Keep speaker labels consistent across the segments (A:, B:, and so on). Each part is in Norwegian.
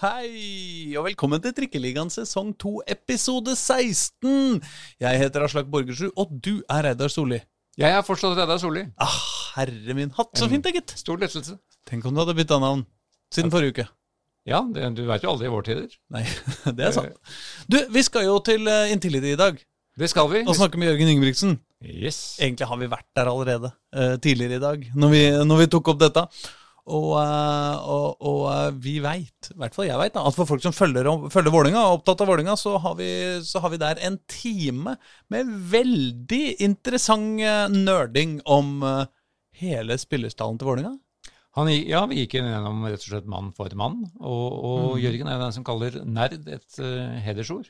A: Hei, og velkommen til Trikkeligaen sesong 2, episode 16. Jeg heter Aslak Borgersrud, og du er Reidar Solli.
B: Jeg er fortsatt Reidar Solli.
A: Ah, herre min hatt, så fint da, gitt.
B: Stor lettelse.
A: Tenk om du hadde bytta navn siden forrige uke.
B: Ja, det, du veit jo aldri i vår tider.
A: Nei, det er sant. Du, vi skal jo til uh, Intility i dag
B: Det skal vi.
A: og snakke med Jørgen Ingebrigtsen.
B: Yes.
A: Egentlig har vi vært der allerede uh, tidligere i dag, når vi, når vi tok opp dette. Og, eh, og, og eh, vi veit, i hvert fall jeg veit, at for folk som følger, følger Vålinga, og er opptatt av Vålinga, så, har vi, så har vi der en time med veldig interessant eh, nerding om hele spillerstallen til Vålinga.
B: Han, ja, vi gikk gjennom rett og slett mann for mann, og, og Jørgen er den som kaller nerd et uh, hedersord.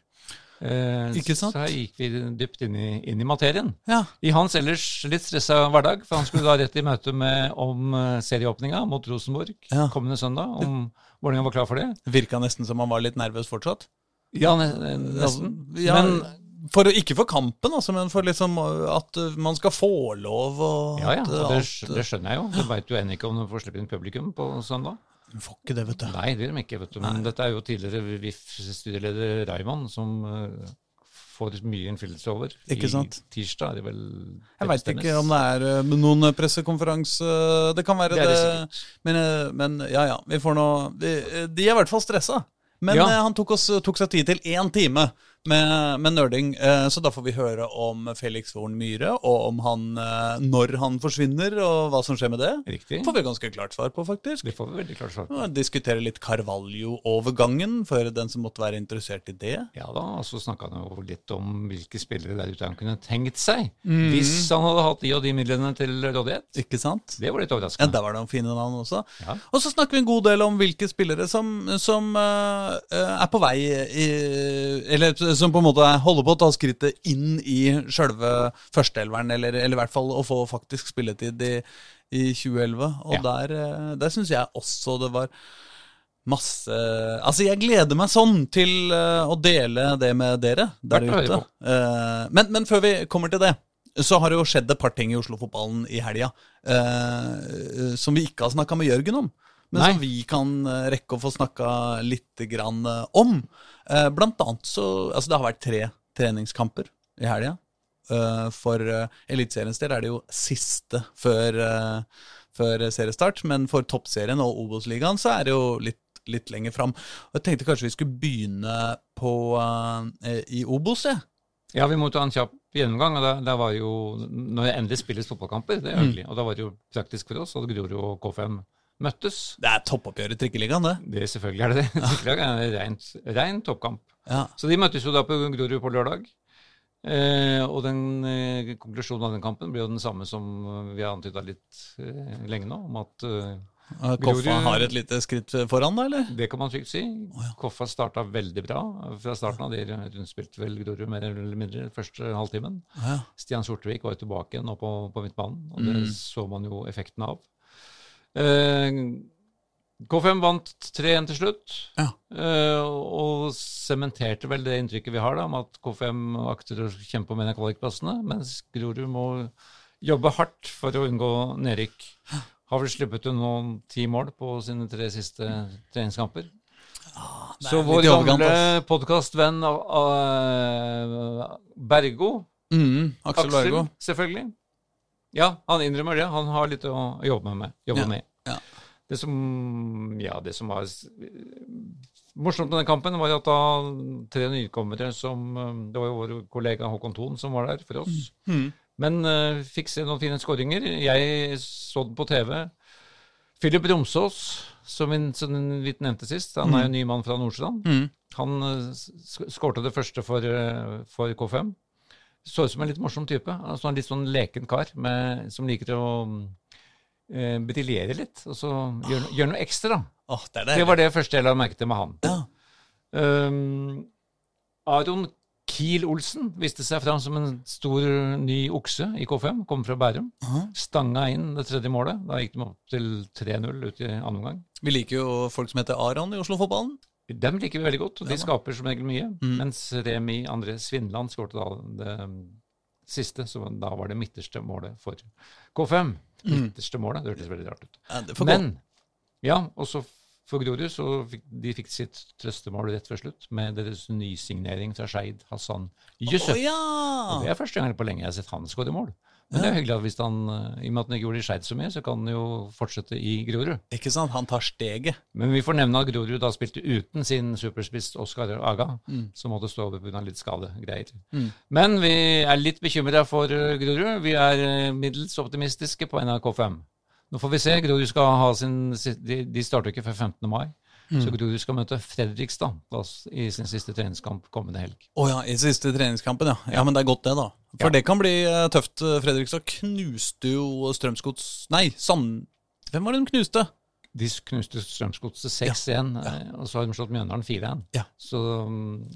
B: Eh,
A: Ikke sant?
B: Så her gikk vi dypt inn i, inn i materien.
A: Ja.
B: I hans ellers litt stressa hverdag, for han skulle da rett i møte med om eh, serieåpninga mot Rosenborg
A: Ja.
B: kommende søndag, om Vålerenga var klar for det.
A: Virka nesten som han var litt nervøs fortsatt.
B: Ja, nesten.
A: Ja,
B: Men
A: for, ikke for kampen, altså, men for liksom at uh, man skal få lov og
B: ja, ja, og det, det skjønner jeg jo. Du veit jo ennå ikke om du får slippe inn publikum på søndag.
A: Du får ikke det, vet du.
B: Nei, det gjør de ikke, vet du. Men dette er jo tidligere VIF-studieleder Reimann som uh, får mye innflytelse over.
A: Ikke sant?
B: I tirsdag er det vel
A: Jeg veit ikke om det er uh, noen pressekonferanse Det kan være
B: Det
A: det.
B: det
A: men, men ja, ja. Vi får nå De, de er i hvert fall stressa. Men
B: Ja.
A: han tok, oss, tok seg tid til én time med, med nerding, uh, så da får vi høre om Felix Vorn Myhre, og om han uh, når han forsvinner, og hva som skjer med det.
B: Riktig.
A: får vi ganske klart svar på, faktisk.
B: Det får vi veldig klart svar på.
A: Diskutere litt Carvalho-overgangen, for den som måtte være interessert i det.
B: Ja da, og så snakka han jo litt om hvilke spillere der ute han kunne tenkt seg.
A: Mm.
B: Hvis han hadde hatt de og de midlene til rådighet.
A: Ikke sant?
B: Det var litt
A: Ja. Der var det noen fine navn også.
B: Ja.
A: Og så snakker vi en god del om hvilke spillere som, som eh, eh, er på vei i Eller som på en måte holder på å ta skrittet inn i sjølve førsteelveren, eller, eller i hvert fall å få faktisk spilletid i, i 2011. Og
B: Ja.
A: der, uh, der syns jeg også det var masse Altså, jeg gleder meg sånn til eh, å dele det med dere der ute. Eh, men, men før vi kommer til det, så har det jo skjedd et par ting i Oslo-fotballen i helga eh, som vi ikke har snakka med Jørgen om. Men
B: Nei.
A: som vi kan eh, rekke å få snakka litt grann eh, om. Eh, blant annet så Altså, det har vært tre treningskamper i helga. For Eliteseriens del er det jo siste før, før seriestart. Men for Toppserien og Obos-ligaen så er det jo litt, litt lenger fram. Og jeg tenkte kanskje vi skulle begynne på i Obos, jeg.
B: Ja, vi må ta en kjapp gjennomgang. og da, da var jo, Når det endelig spilles fotballkamper, det er
A: Mm.
B: Og da var det jo praktisk for oss at Grorud og K5 møttes.
A: Det er toppoppgjør i Trikkeligaen, det.
B: Det Selvfølgelig er det det. Trikkeligaen er en ren rein toppkamp.
A: Ja.
B: Så de møttes jo da på Grorud på lørdag. Eh, og den eh, konklusjonen av den kampen blir jo den samme som vi har antyda litt eh, lenge nå, om at eh,
A: Koffa har et lite skritt foran, da, eller?
B: det kan man trygt si. Koffa starta veldig bra fra starten av. De rundspilte vel Grorud mer eller mindre første halvtimen.
A: Ja.
B: Stian Sortevik var jo tilbake nå på, på midtbanen, og det så man jo effekten av. Eh, K5 vant 3-1 til slutt,
A: Ja.
B: eh, og sementerte vel det inntrykket vi har da, om at K5 akter å kjempe om en av kvalikplassene, mens Grorud må jobbe hardt for å unngå nedrykk. Har vel sluppet ut nå ti mål på sine tre siste treningskamper.
A: er
B: Så vår gamle podkastvenn Bergo
A: Mm, Aksel Bergo.
B: selvfølgelig. Ja, han innrømmer det. Han har litt å jobbe med. Jobbe
A: Ja,
B: med.
A: ja.
B: Det som ja, det som var morsomt med den kampen, var at da tre nykommere som eh, Det var jo vår kollega Håkon Thon som var der for oss.
A: Mm.
B: Men uh, fikk se noen fine skåringer. Jeg så den på TV. Philip Romsås, som vi, som vi nevnte sist, han er jo ny mann fra Nordsjøland.
A: Mm.
B: Han uh, skårte det første for, for K5. Så ut som en litt morsom type. Altså en litt sånn leken kar med, som liker å eh, briljere litt. Og så gjøre no, gjør noe ekstra.
A: Oh, det
B: Det
A: det.
B: var det første jeg la merke til med han.
A: Ja.
B: Um, Aron Kiel-Olsen viste seg fram som en stor, ny okse i K5. Kom fra Bærum.
A: Aha.
B: Stanga inn det tredje målet. Da gikk de opp til 3-0 ut i andre omgang.
A: Vi liker jo folk som heter Aron i Oslo-fotballen.
B: Dem liker vi veldig godt, og de skaper som regel mye.
A: Mm.
B: Mens Remi André Svindland skåret da det um, siste, så da var det midterste målet for K5.
A: Mm.
B: Midterste målet, det hørtes veldig rart ut. Men ja, og så For Grorud så fikk de fikk sitt trøstemål rett før slutt med deres nysignering fra Skeid, Hassan Yusuf.
A: Oh, ja!
B: Og det er første gang på lenge jeg har sett han skåre mål. Men det er hyggelig at hvis han, i og med at han ikke gjorde det i Skeid så mye, så kan han jo fortsette i Grorud.
A: Ikke sant? Han tar steget.
B: Men vi får nevne at Grorud da spilte uten sin superspiss Oskar Aga,
A: Mm.
B: som måtte stå over pga. litt skadegreier. Men vi er litt bekymra for Grorud. Vi er eh, middels optimistiske på NRK5. Nå får vi se. Grorud skal ha sin De, de starter ikke før 15. mai.
A: Mm.
B: Så Grorud skal møte Fredrikstad i sin siste treningskamp kommende helg.
A: Å ja, i siste treningskampen, ja. Ja, Men det er godt, det, da. For
B: Ja.
A: det kan bli eh, tøft. Fredrikstad knuste jo Strømsgods Nei, Sand... Hvem var det de knuste?
B: De knuste Strømsgodset 6-1, eh, og så har de slått Mjøndalen 4-1.
A: Ja.
B: Så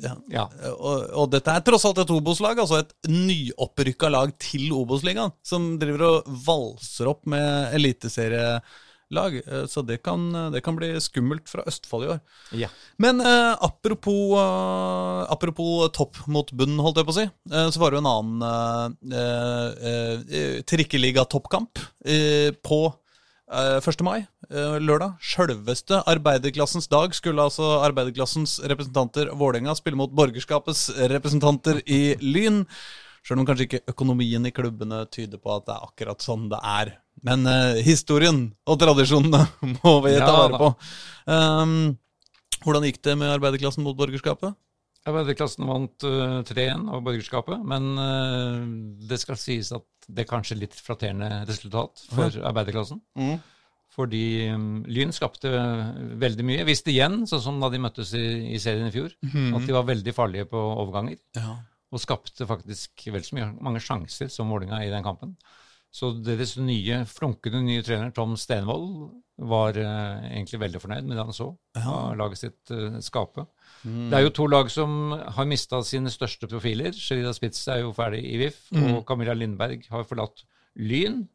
A: Ja.
B: ja.
A: Og, og dette er tross alt et Obos-lag, altså et nyopprykka lag til Obos-ligaen, som driver og valser opp med eliteserielag. Eh, Så det kan, det kan bli skummelt fra Østfold i år.
B: ja.
A: Men eh, apropos, eh, apropos topp mot bunn, holdt jeg på å si, eh, så var det jo en annen eh, eh, trikkeliga-toppkamp eh, på 1. mai, eh, lørdag. Sjølveste arbeiderklassens dag skulle altså arbeiderklassens representanter Vålerenga spille mot borgerskapets representanter i Lyn. Sjøl om kanskje ikke økonomien i klubbene tyder på at det er akkurat sånn det er. Men eh, historien og tradisjonene må vi ta vare på. Um, hvordan gikk det med arbeiderklassen mot borgerskapet?
B: Arbeiderklassen vant uh, 3-1 av borgerskapet, men uh, det skal sies at det kanskje litt flatterende resultat for arbeiderklassen. Fordi um, Lyn skapte veldig mye. Visste igjen, sånn som da de møttes i, i serien i fjor, at de var veldig farlige på overganger.
A: Ja.
B: Og skapte faktisk vel så mye, mange sjanser som Vålinga i den kampen. Så deres nye, flunkende nye trener, Tom Stenvold, var uh, egentlig veldig fornøyd med det han så av laget sitt uh, skape. Det er jo to lag som har mista sine største profiler. Sherida Spitz er jo ferdig i VIF, og Camilla Lindberg har forlatt Lyn.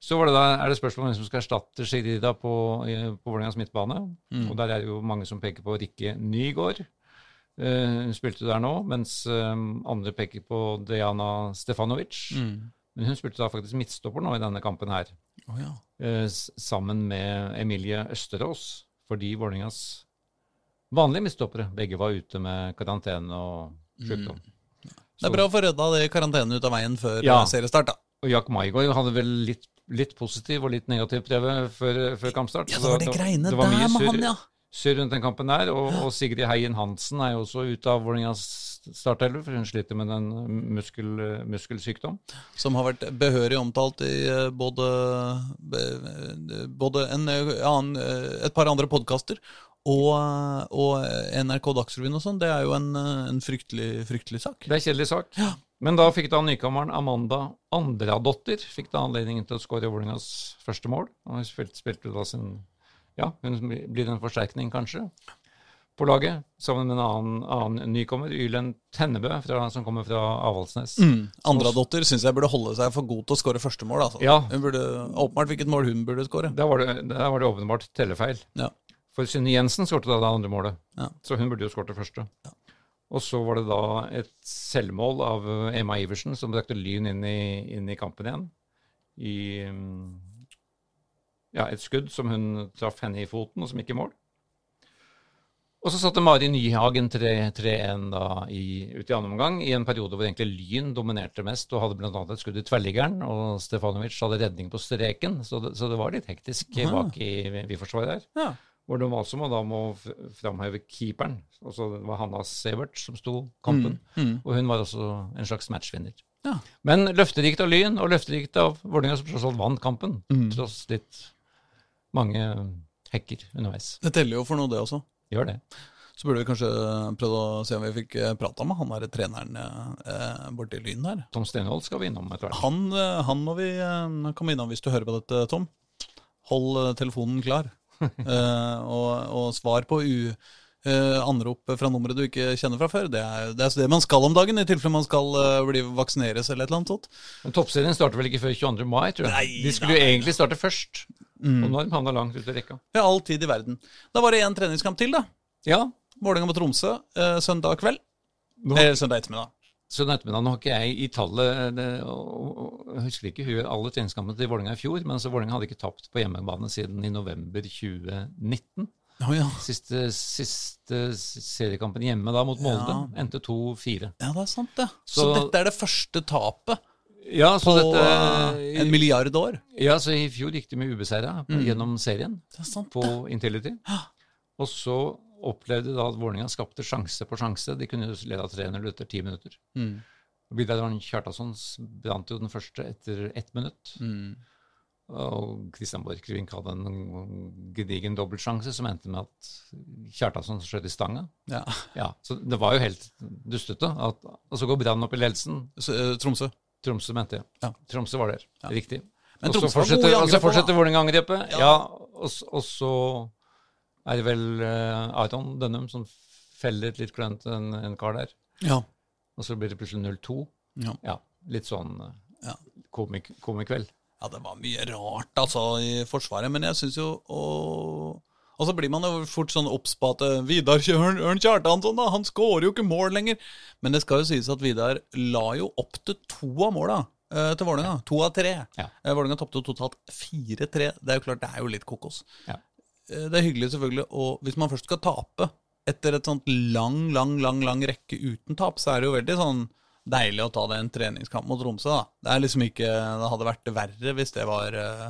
B: Så var det da, er det spørsmål om hvem som skal erstatte Sherida på, i- på Vålerengas midtbane. Og der er det jo mange som peker på Rikke Nygaard. Hun hun spilte der nå, mens eh, andre peker på Dejana Stefanovic. Men hun spilte da faktisk midtstopper nå i denne kampen her,
A: Oh, ja.
B: uh, sammen med Emilie Østerås, fordi Vålerengas vanlige midtstoppere begge var ute med karantene og sykdom.
A: Det er bra å få rydda det i karantene ut av veien før
B: Ja.
A: eh, seriestart. da.
B: Og Jack Maigård hadde vel litt, litt positiv og litt negativ prøve før, før kampstart.
A: Ja, det var det greiene
B: det var
A: der med han, ja.
B: surr rundt den kampen der. Og, og Sigrid Heien Hansen er jo også ute av Vålerengas startelver, for hun sliter med en muskel, muskelsykdom.
A: Som har vært behørig omtalt i eh, både, både en, eh, eh, et par andre podkaster og, og NRK Dagsrevyen og sånn. Det er jo en, en fryktelig, fryktelig sak.
B: Det er en kjedelig sak. Men da fikk da nykommeren Amanda Andradotter fikk da anledningen til å skåre Vålerengas første mål. Og hun spilte, spilte da sin Ja, hun blir en forsterkning, kanskje, på laget. Sammen med en annen, annen nykommer, Ylen Tennebø, fra, som kommer fra Avaldsnes.
A: Mm. Andradotter syns jeg burde holde seg for god til å skåre første mål. Altså.
B: Ja.
A: Hun burde Åpenbart hvilket mål hun burde skåre.
B: Der var det, der var det åpenbart tellefeil.
A: Ja.
B: For Synne Jensen skåret da det andre målet,
A: Ja.
B: så hun burde jo skåret det første. Og så var det da et selvmål av eh, Emma Iversen som brakte Lyn inn i, inn i kampen igjen. I mm, ja, et skudd som hun traff henne i foten, og som gikk i mål. Og så satte Mari Nyhagen 3-1 da i, ut i andre omgang, i en periode hvor egentlig Lyn dominerte mest og hadde bl.a. et skudd i tverrliggeren, og Stefanovic hadde redning på streken, så det, så det var litt hektisk bak i, Vi-forsvaret her.
A: Ja.
B: Hvor de også må, da må framheve keeperen. Altså, det var Hanna Severt som sto kampen, og hun var også en slags matchvinner.
A: Ja.
B: Men løfterikt av Lyn, og løfterikt av Vålerenga, som tross alt vant kampen, tross litt mange hekker underveis.
A: Det teller jo for noe, det også.
B: Gjør det.
A: Så burde vi kanskje prøvd å se om vi fikk eh, prata med han der treneren eh, borti Lyn her.
B: Tom Stenvold skal vi innom etter hvert.
A: Han, eh, han må vi eh, komme innom hvis du hører på dette, Tom. Hold eh, telefonen klar. Eh, og, og svar på u, eh, anrop fra nummeret du ikke kjenner fra før. Det er, det er det man skal om dagen, i tilfelle man skal eh, bli vaksineres eller et eller annet sånt.
B: Men Toppserien starter vel ikke før 22. mai, tror jeg.
A: Nei,
B: De skulle jo egentlig starte først.
A: Mm.
B: Og de havna langt ut i rekka.
A: Ja, all tid i verden. Da var det én treningskamp til, da.
B: Ja,
A: Vålerenga mot Tromsø eh, søndag kveld. Eller søndag ettermiddag.
B: Så ettermiddag, nå har ikke jeg i tallet det, og, og, Jeg husker ikke hun, alle treningskampene til Vålerenga i fjor, men så Vålerenga hadde ikke tapt på hjemmebane siden i november 2019.
A: Oh, ja.
B: Siste, siste seriekampen hjemme da mot Molde
A: Ja.
B: endte 2-4.
A: ja, det er sant, det. Så,
B: Så-
A: dette er det første tapet
B: Ja, så
A: på
B: dette
A: eh, en milliard år.
B: Ja, så i fjor gikk de med ubeseira gjennom serien
A: Det er sant,
B: på. Intility. Og så opplevde da at Vålerenga skapte sjanse på sjanse. De kunne jo leda 3-0 etter ti minutter.
A: Mm.
B: Arne Kjartason brant jo den første etter ett minutt.
A: Mm.
B: Og Kristian Borchgrevink hadde en gedigen dobbeltsjanse som endte med at Kjartason skjøt i stanga.
A: Ja.
B: Ja, så det var jo helt dustete. At, og så går Brann opp i ledelsen.
A: Eh, Tromsø.
B: Tromsø, mente jeg.
A: Ja.
B: Tromsø var der.
A: Ja.
B: Riktig.
A: Men
B: Og så fortsetter,
A: angrepet,
B: fortsetter. Vålerenga-angrepet.
A: Ja.
B: Ja, og, og så er det vel uh, Aron Dønnum som feller et litt klønete en, en kar der.
A: Ja.
B: Og så blir det plutselig 0-2.
A: Ja.
B: Ja, litt sånn uh,
A: Ja.
B: komik komikveld.
A: Ja, det var mye rart altså i Forsvaret, men jeg syns jo Og, og så blir man jo fort sånn obs på at eh, Vidar Ørn, Ørn Kjartansson, da, han skårer jo ikke mål lenger. Men det skal jo sies at Vidar la jo opp til to av måla eh, til Vålerenga. To av tre.
B: Ja.
A: Eh, Vålerenga tapte totalt 4-3. Det er jo klart, det er jo litt kokos.
B: Ja.
A: Eh, Det er hyggelig, selvfølgelig, og hvis man først skal tape etter et sånt lang, lang, lang, lang rekke uten tap, så er det jo veldig sånn deilig å ta det en treningskamp mot Tromsø, da. Det er liksom ikke Det hadde vært verre hvis det var uh,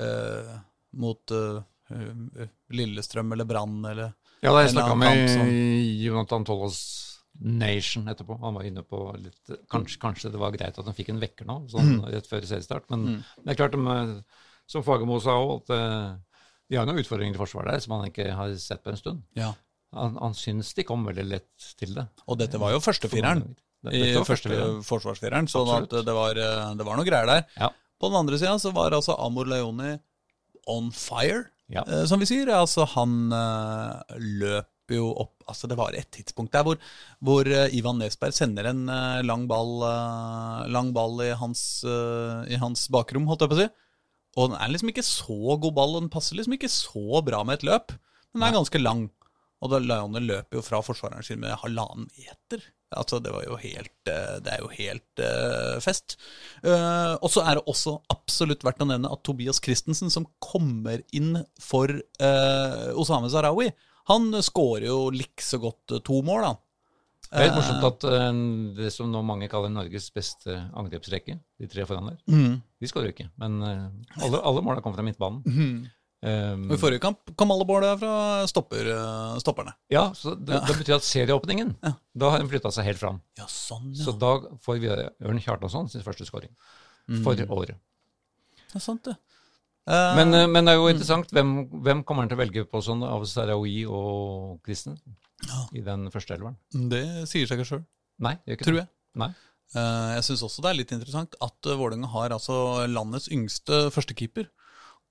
A: uh, mot eh, Lillestrøm eller Brann eller
B: Ja, da jeg snakka med
A: som-
B: Jonathan Tollos Nation etterpå. Han var inne på litt Kanskje, kanskje det var greit at han fikk en vekker nå, sånn rett før seriestart. Men det er klart, de, som Fagermo sa òg, at de har noen utfordringer i forsvaret der som han ikke har sett på en stund.
A: Ja.
B: Han, han syns de kom veldig lett til det.
A: Og dette var jo førstefireren i første
B: fireren.
A: forsvarsfireren, at det var, eh, det var noe greier der.
B: Ja.
A: På den andre sida så var altså Amor Leoni on fire,
B: Ja.
A: eh, som vi sier. Altså, han eh, løp jo opp Altså, det var et tidspunkt der hvor, hvor Ivan Nesberg sender en lang ball, lang ball i, hans, i hans bakrom, holdt jeg på å si. Og den er liksom ikke så god ball, og den passer liksom ikke så bra med et løp. Men den er ganske lang. Og Leone løper jo fra forsvareren sin med halvannen meter. Altså, det var jo helt eh, Det er jo helt uh, fest. Uh, og så er det også absolutt verdt å nevne at Tobias Christensen, som kommer inn for uh, Osame Sarawi, han skårer jo likså godt to mål, da.
B: Det er litt morsomt at eh, det som nå mange kaller Norges beste angrepsrekke, de tre foran der,
A: Mm.
B: de skårer ikke. Men eh, alle, alle måla kom fra midtbanen. Um,
A: Og I forrige kamp kom alle målene fra stopper, eh, stopperne.
B: ja, så det, det betyr at serieåpningen, da har den flytta seg helt fram.
A: Ja, sånn,
B: Så da får vi Ørn Kjartansson sin første skåring for året.
A: Det er sant, det. Uh,
B: Men, eh, men det er jo interessant. Hvem, hvem kommer han til å velge på sånn av Sarawi og Kristen i den første elveren?
A: det sier seg ikke sjøl,
B: Nei, gjør ikke
A: tror
B: det.
A: jeg.
B: Nei.
A: Eh, Jeg syns også det er litt interessant at uh, Vålerenga har altså landets yngste førstekeeper.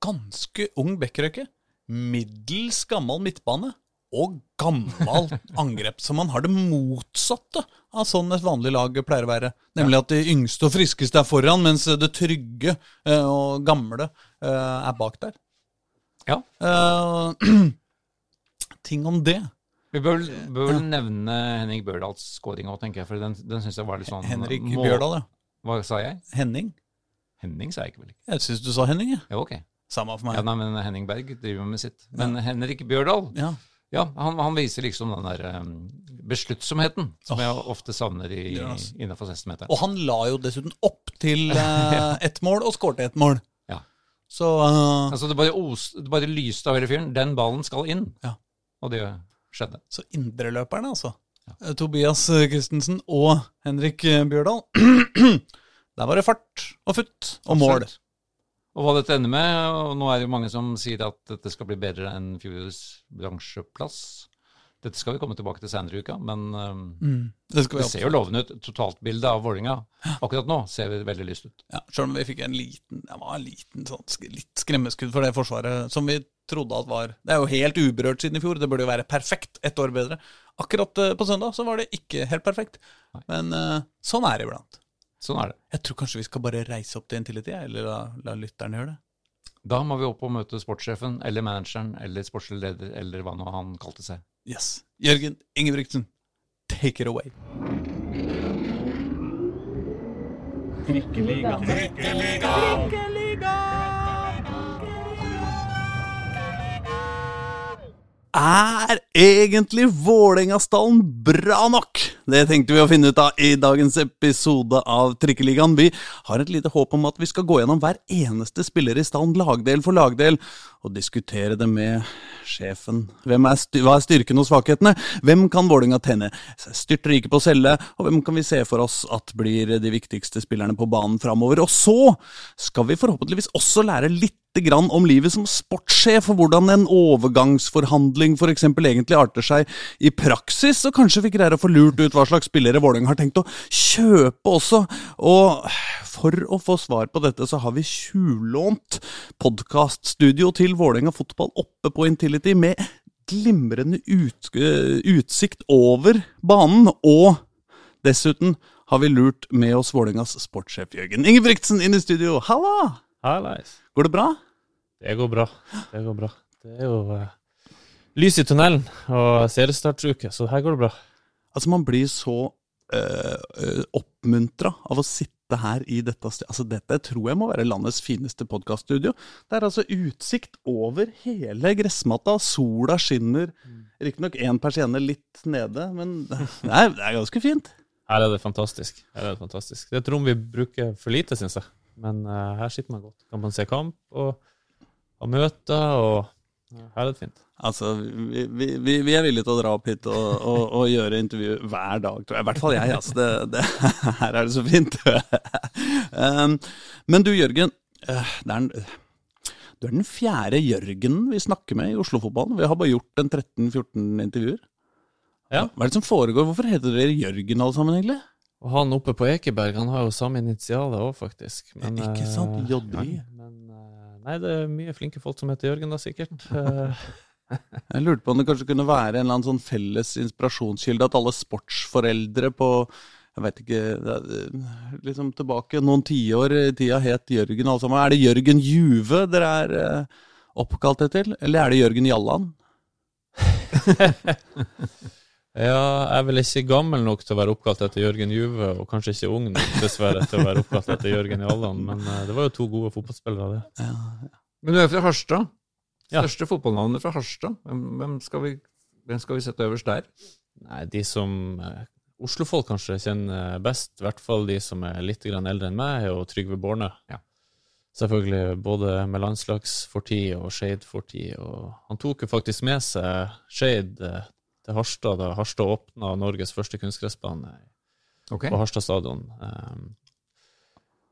A: Ganske ung bekkrøkke. Middels gammel midtbane. Og gammel angrep. Så man har det motsatte av sånn et vanlig lag pleier å være. Nemlig at de yngste og friskeste er foran, mens det trygge eh, og gamle eh, er bak der.
B: Ja.
A: Uh, ting om det.
B: Vi bør, vel- bør vel nevne Henning Bjørdals skåring òg, tenker jeg. For den, den syns jeg var litt sånn
A: Henrik
B: må-
A: Bjørdal, ja.
B: Hva sa jeg?
A: Henning.
B: Henning sa jeg ikke vel ikke.
A: Jeg syns du sa Henning, jeg.
B: Ja, ok.
A: Samme for
B: Ja,
A: meg.
B: nei, men Henning Berg driver med sitt. Men Henrik Bjørdal,
A: Ja.
B: ja, han, han viser liksom den der um, besluttsomheten som jeg ofte savner i,
A: gjør altså.
B: innenfor 16-meteren.
A: Og han la jo dessuten opp til uh, ett mål, og skårte ett mål.
B: Ja.
A: Så uh,
B: Altså, det bare, os, det bare lyste av hele fyren. Den ballen skal inn.
A: Ja.
B: Og det skjedde.
A: Så indreløperne, altså. Ja. Tobias eh, Christensen og Henrik eh, Bjørdal. Der var det fart og futt og mål.
B: Absolutt. Og hva dette ender med, og nå er det jo mange som sier at dette skal bli bedre enn fjorårets bransjeplass. Dette skal vi komme tilbake til senere i uka, men um,
A: Det
B: det ser jo lovende ut. Totaltbildet av Vålinga akkurat nå ser veldig lyst ut.
A: Ja, Selv om vi fikk en liten, det var en liten sånn, litt skremmeskudd for det forsvaret som vi trodde at var Det er jo helt uberørt siden i fjor, det burde jo være perfekt ett år bedre. Akkurat eh, på søndag så var det ikke helt perfekt, men eh, sånn er det iblant.
B: Sånn er det.
A: Jeg tror kanskje vi skal bare reise opp til Intility, eller la, la lytterne gjøre det.
B: Da må vi opp og møte sportssjefen eller manageren eller sportslig leder eller hva nå han kalte seg.
A: Yes. Jørgen Ingebrigtsen, take it away. Er egentlig Vålerengastallen bra nok? Det tenkte vi å finne ut av i dagens episode av Trikkeligaen. Vi har et lite håp om at vi skal gå gjennom hver eneste spiller i stallen lagdel for lagdel, og diskutere det med sjefen. Er hva er styrken og svakhetene? Hvem kan Vålerenga tjene styrtrike på å selge, og hvem kan vi se for oss at blir de viktigste spillerne på banen framover? Og så skal vi forhåpentligvis også lære litt grann om livet som sportssjef, og hvordan en overgangsforhandling f.eks. egentlig arter seg i praksis, og kanskje vi greier å få lurt ut hva slags spillere Vålerenga har tenkt å kjøpe også. Og for å få svar på dette, så har vi tjuvlånt podkaststudio til Vålerenga fotball oppe på Intility med glimrende ut, utsikt over banen, og dessuten har vi lurt med oss Vålerengas sportssjef Jørgen Ingebrigtsen inn i studio. Halla!
C: Hallais.
A: Går det bra?
C: Det går bra. Det går bra. Det er jo uh, lys i tunnelen og seriestartsuke, så her går det bra.
A: Altså, man blir så uh, oppmuntra av å sitte her i dette stedet. Altså, dette tror jeg må være landets fineste podkaststudio. Det er altså utsikt over hele gressmatta. Sola skinner. Riktignok én persienne litt nede, men det er, det er ganske fint.
C: Her er det fantastisk. Her er Det fantastisk. Det er et rom vi bruker for lite, syns jeg. Men uh, her sitter man godt. Kan man se kamp og og møter, og her er det fint.
A: Altså, vi, vi, vi, er villige til å dra opp hit og, og, og, gjøre intervju hver dag, tror jeg. I hvert fall jeg. altså. Det, det, her er det så fint. um, men du, Jørgen. Det er en, du er den fjerde Jørgen vi snakker med i Oslo-fotballen. Vi har bare gjort en 13-14 intervjuer.
C: Ja.
A: Hva er det som foregår? Hvorfor heter dere Jørgen alle sammen, egentlig?
C: Og han oppe på Ekeberg han har jo samme initialer òg, faktisk.
A: Men, ikke sant? Eh, JY.
C: Men, eh, nei, det er mye flinke folk som heter Jørgen, da, sikkert.
A: Jeg lurte på om det kanskje kunne være en eller annen sånn felles inspirasjonskilde, at alle sportsforeldre på jeg vet ikke liksom Tilbake noen tiår i tida het Jørgen alle sammen. Er det Jørgen Juve dere er eh, oppkalt etter, eller er det Jørgen Jalland?
C: Ja, jeg er vel ikke gammel nok til å være oppkalt etter Jørgen Juve, og kanskje ikke ung nok, dessverre, til å være oppkalt etter Jørgen Jalland, men uh, det var jo to gode fotballspillere, det. Ja,
B: ja. Men du er fra Harstad. Største ja. fotballnavnet fra Harstad. Hvem skal, vi, hvem skal, vi, sette øverst der?
C: Nei, de som eh, Oslo-folk kanskje kjenner best, i hvert fall de som er litt eldre enn meg, er jo Trygve Borne. Ja. Selvfølgelig både med landslagsfortid og Skeid-fortid. Han tok jo faktisk med seg Skeid uh, til Harstad da Harstad åpna Norges første kunstgressbane okay. på Harstad stadion. Um,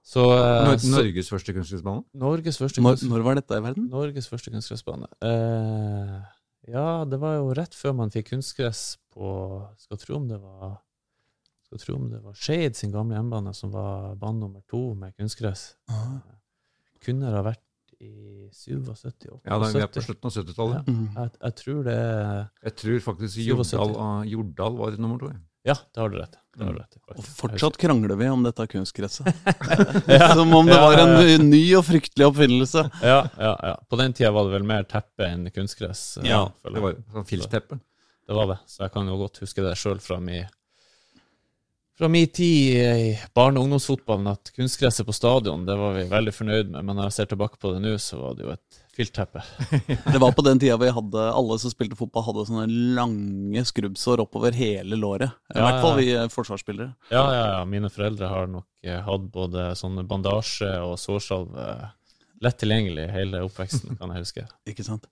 B: så, uh, Norges første kunstgressbane?
C: Norges første
A: når, når, var dette i verden?
C: Norges første kunstgressbane. Uh, ja, det var jo rett før man fikk kunstgress på Skal tro om det var skal tro om det var Skeid sin gamle hjemmebane som var bane nummer to med kunstgress. Ah. kunne det ha vært i 77? 78,
B: ja, da, vi er på slutten av 70-tallet.
C: Ja, jeg, jeg, tror det
B: Jeg tror faktisk Jordal, Jordal var nummer to.
C: Ja, det har du rett i.
A: Og fortsatt krangler vi om dette kunstgresset. ja, Som om det var en ny og fryktelig oppfinnelse.
C: Ja, ja, ja. På den tida var det vel mer teppe enn kunstgress.
B: Eh, ja, det var sånn filtteppe.
C: Det var det, så jeg kan jo godt huske det sjøl fra min fra min tid i barne- og ungdomsfotballen at kunstgresset på stadion det var vi veldig fornøyd med, men når jeg ser tilbake på det nå, så var det jo et filtteppe.
A: det var på den tida vi hadde alle som spilte fotball, hadde sånne lange skrubbsår oppover hele låret. I ja, hvert fall vi eh, forsvarsspillere.
C: Ja, ja, ja. Mine foreldre har nok eh, hatt både sånne bandasje og sårsalve lett tilgjengelig hele oppveksten, kan jeg huske.
A: Ikke sant.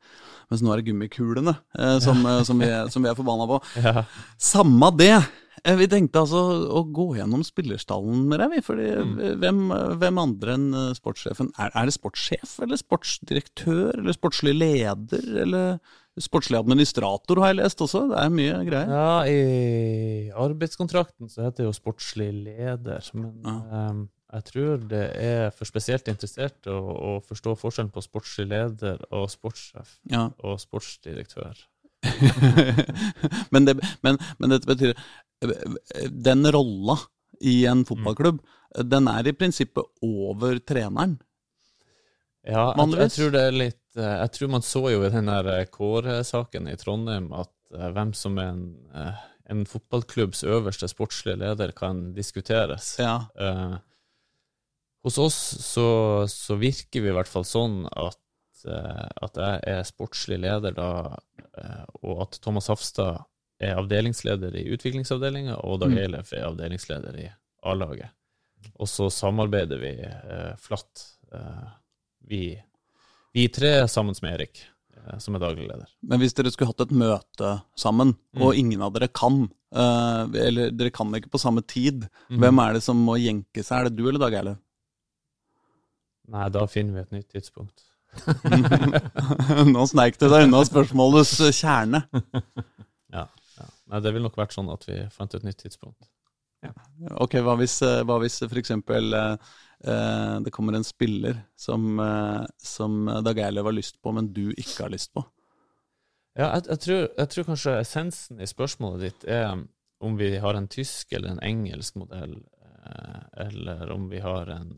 A: Mens nå er det gummikulene eh, som. Eh, som, vi, som, vi, er forbanna på. Ja. Samma det. Eh, vi tenkte altså å gå gjennom spillerstallen med deg, fordi mm. hvem, hvem, andre enn eh, sportssjefen? Er, er, det sportssjef, eller sportsdirektør, eller sportslig leder, eller sportslig administrator, har jeg lest også? Det er mye greier.
C: Ja, i arbeidskontrakten så heter det jo sportslig leder, men ja. um, jeg tror det er for spesielt interessert å, å forstå forskjellen på sportslig leder og sportssjef ja. og sportsdirektør.
A: men, det, men, men, dette betyr den rolla i en fotballklubb, mm. den er i prinsippet over treneren.
C: Ja, jeg, jeg, tror det er litt eh, Jeg tror man så jo i den der eh, Kåre-saken i Trondheim at uh, hvem som er en, en, fotballklubbs øverste sportslige leder, kan diskuteres. Ja. Uh, hos oss så, så, virker vi i hvert fall sånn at eh, at jeg er sportslig leder da, eh, og at Thomas Hafstad er avdelingsleder i utviklingsavdelinga, og Dag
A: Mm.
C: Eilef er avdelingsleder i A-laget. Og så samarbeider vi eh, flatt, eh, vi, vi tre sammen med Erik, eh, som er daglig leder.
A: Men hvis dere skulle hatt et møte sammen,
C: Mm.
A: og ingen av dere kan, eh, eller dere kan ikke på samme tid,
C: mm.
A: hvem er det som må jenke seg? Er det du eller Dag Eilef?
C: Nei, da finner vi et nytt tidspunkt.
A: Nå sneik du deg unna spørsmålets kjerne.
C: Ja, ja. Nei, det ville nok vært sånn at vi fant et nytt tidspunkt.
A: Ok, hva hvis, eh, hva hvis for eksempel eh, eh, det kommer en spiller som, eh, som Dag Eilev har lyst på, men du ikke har lyst på?
C: Ja, jeg, jeg, tror, jeg tror kanskje essensen i spørsmålet ditt er om vi har en tysk eller en engelsk modell, eh, eller om vi har en,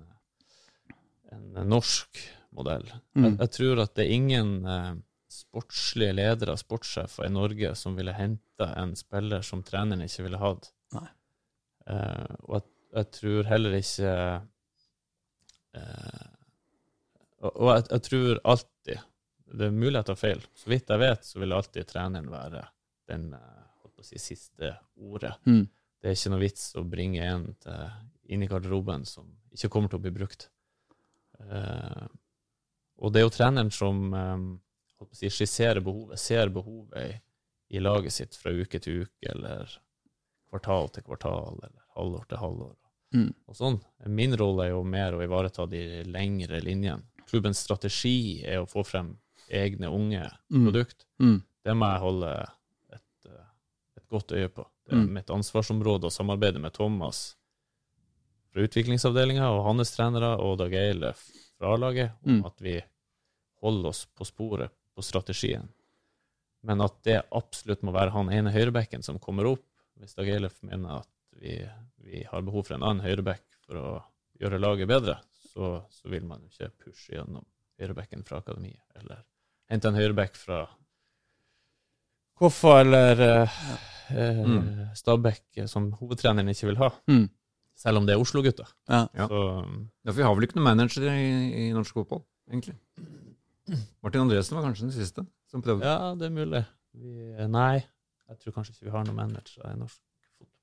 C: en norsk modell. Jeg,
A: Mm.
C: jeg tror at det er ingen eh, sportslige ledere, sportssjefer i Norge, som ville henta en spiller som treneren ikke ville hatt. Eh, og jeg, jeg tror heller ikke eh, Og, og jeg, jeg tror alltid Det er mulig jeg tar feil. Så vidt jeg vet, så vil alltid treneren være den eh, si, siste ordet.
A: Mm.
C: Det er ikke noe vits å bringe en til, inn i garderoben som ikke kommer til å bli brukt. Eh, og det er jo treneren som eh, å si, skisserer behovet, ser behovet i, i laget sitt fra uke til uke, eller kvartal til kvartal, eller halvår til halvår.
A: Mm.
C: Og sånn. Min rolle er jo mer å ivareta de lengre linjene. Klubbens strategi er å få frem egne unge
A: Mm.
C: produkt.
A: Mm.
C: Det må jeg holde et, eh, et godt øye på. Det er
A: Mm.
C: mitt ansvarsområde å samarbeide med Thomas fra utviklingsavdelinga og hans trenere og Dag Eilef fra A-laget om
A: Mm.
C: at vi holder oss på sporet på strategien. Men at det absolutt må være han ene høyrebekken som kommer opp, hvis Dag Eilef mener at vi, vi har behov for en annen høyrebekk for å gjøre laget bedre, så, så vil man jo ikke pushe gjennom høyrebekken fra akademiet, eller hente en høyrebekk fra Koffa eller eh, eh,
B: Mm.
C: Stabæk, eh, som hovedtreneren ikke vil ha.
A: Mm.
C: Selv om det er Oslo-gutter.
A: Ja.
B: Ja. Ja, for vi har vel ikke noen manager i, i norsk fotball, egentlig. Martin Andresen var kanskje den siste som prøvde.
C: ja, det er mulig. Vi, nei, jeg tror kanskje ikke vi har noen manager i norsk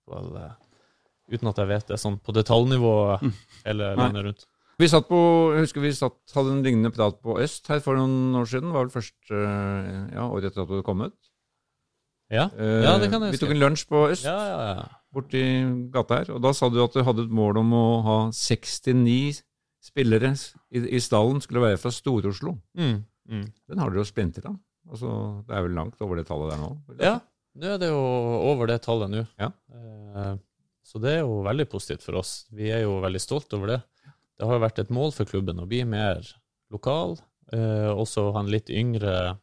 C: fotball. eh, uten at jeg vet det, sånn på detaljnivå
A: Mm.
C: hele landet rundt.
B: Vi satt på, jeg husker vi satt, hadde en lignende prat på Øst her for noen år siden. Det var vel først eh, ja, året etter at du kom ut.
C: Ja,
B: Eh,
C: ja det kan jeg huske.
B: Vi tok en lunsj på Øst
C: Ja, ja, ja.
B: Borti gata her, og da sa du at du hadde et mål om å ha 69 spillere i, i stallen skulle være fra Stor-Oslo.
C: Mm, mm.
B: Den har dere jo splintet av. Altså, det er vel langt over det tallet der nå?
C: Ja, nå er det jo over det tallet nå.
B: Ja.
C: Eh, Så det er jo veldig positivt for oss. Vi er jo veldig stolt over det. Det har jo vært et mål for klubben å bli mer lokal. Eh, også en litt yngre,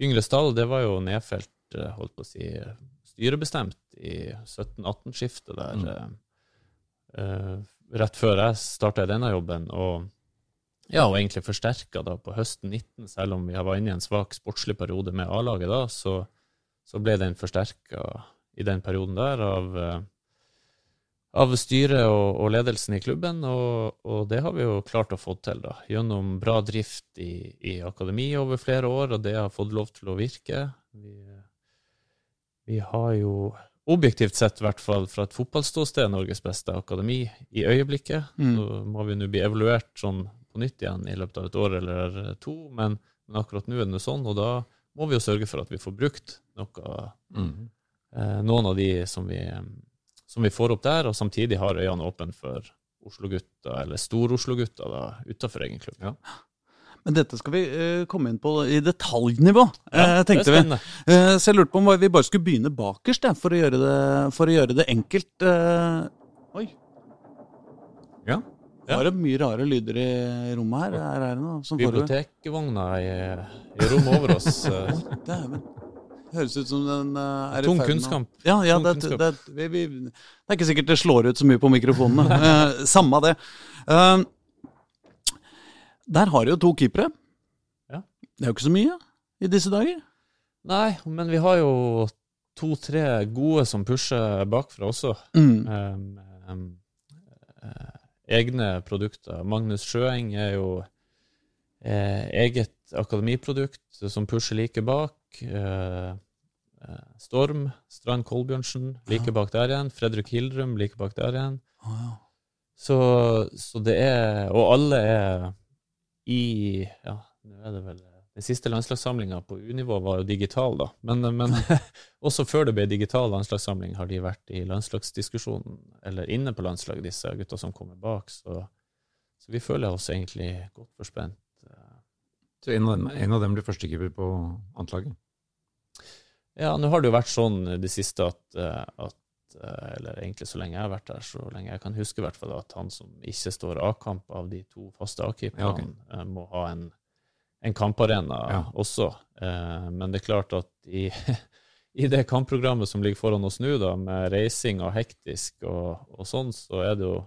C: yngre stall. Det var jo nedfelt, eh, holdt på å si, styrebestemt i 17-18-skiftet der.
B: Mm.
C: eh, eh, rett før jeg starta i denne jobben. Og ja, og egentlig forsterka da på høsten 19, selv om vi var inne i en svak sportslig periode med A-laget da, så, så ble den forsterka i den perioden der av, eh, av styret og, og ledelsen i klubben, og, og det har vi jo klart å få til da, gjennom bra drift i, i akademi over flere år, og det har fått lov til å virke. Vi, vi har jo objektivt sett, i hvert fall fra et fotballståsted, Norges beste akademi i øyeblikket.
A: Mm.
C: Så må vi nå bli evaluert sånn på nytt igjen i løpet av et år eller to, men, men akkurat nå er det sånn, og da må vi jo sørge for at vi får brukt noe,
B: Mm.
C: eh, noen av de som vi, som vi får opp der, og samtidig har øynene åpne for Oslo-gutta, eller Stor-Oslo-gutta utafor egen klubb.
A: Men dette skal vi uh, komme inn på i detaljnivå,
C: Ja, det er
A: tenkte vi. Eh, så jeg lurte på om vi bare skulle begynne bakerst, for, å det, for å gjøre det enkelt. Oi.
B: Ja.
C: Ja.
A: Var det mye rare lyder i rommet her? Er det noe som?
C: Bibliotekvogna i, i rommet over oss.
A: Dæven. Det høres ut som den uh, er
C: Tung kunnskap.
A: Ja, ja
C: Tung
A: det,
C: kunnskap.
A: det, vi, vi, det er ikke sikkert det slår ut så mye på mikrofonene. uh, samme det. Eh, der har de jo to keepere.
C: Ja.
A: Det er jo ikke så mye i disse dager.
C: Nei, men vi har jo to-tre gode som pusher bakfra også.
A: Mm.
C: Um, um, egne produkter. Magnus Sjøeng er jo eh, eget akademiprodukt som pusher like bak. Eh, eh, Storm, Strand Kolbjørnsen, like bak der igjen. Fredrik Hildrum, like bak der igjen.
A: Oh, ja.
C: Så, så det er Og alle er i Ja, nå er det vel Den siste landslagssamlinga på U-nivå var jo digital, da. Men, men også før det ble digital landslagssamling, har de vært i landslagsdiskusjonen, eller inne på landslaget, disse gutta som kommer bak. Så, så vi føler oss egentlig godt forspent.
B: Så en av dem, en av dem blir førstekeeper på annetlaget?
C: Ja, nå har det jo vært sånn i det siste at, eh, at Eller egentlig så lenge jeg har vært der, så lenge jeg kan huske, i hvert fall, at han som ikke står A-kamp av de to faste A-keeperne,
B: Ja, ok.
C: eh, må ha en, en kamparena
B: Ja.
C: også. Eh, Men det er klart at i, i det kampprogrammet som ligger foran oss nå, da, med reising og hektisk og, og sånn, så er det jo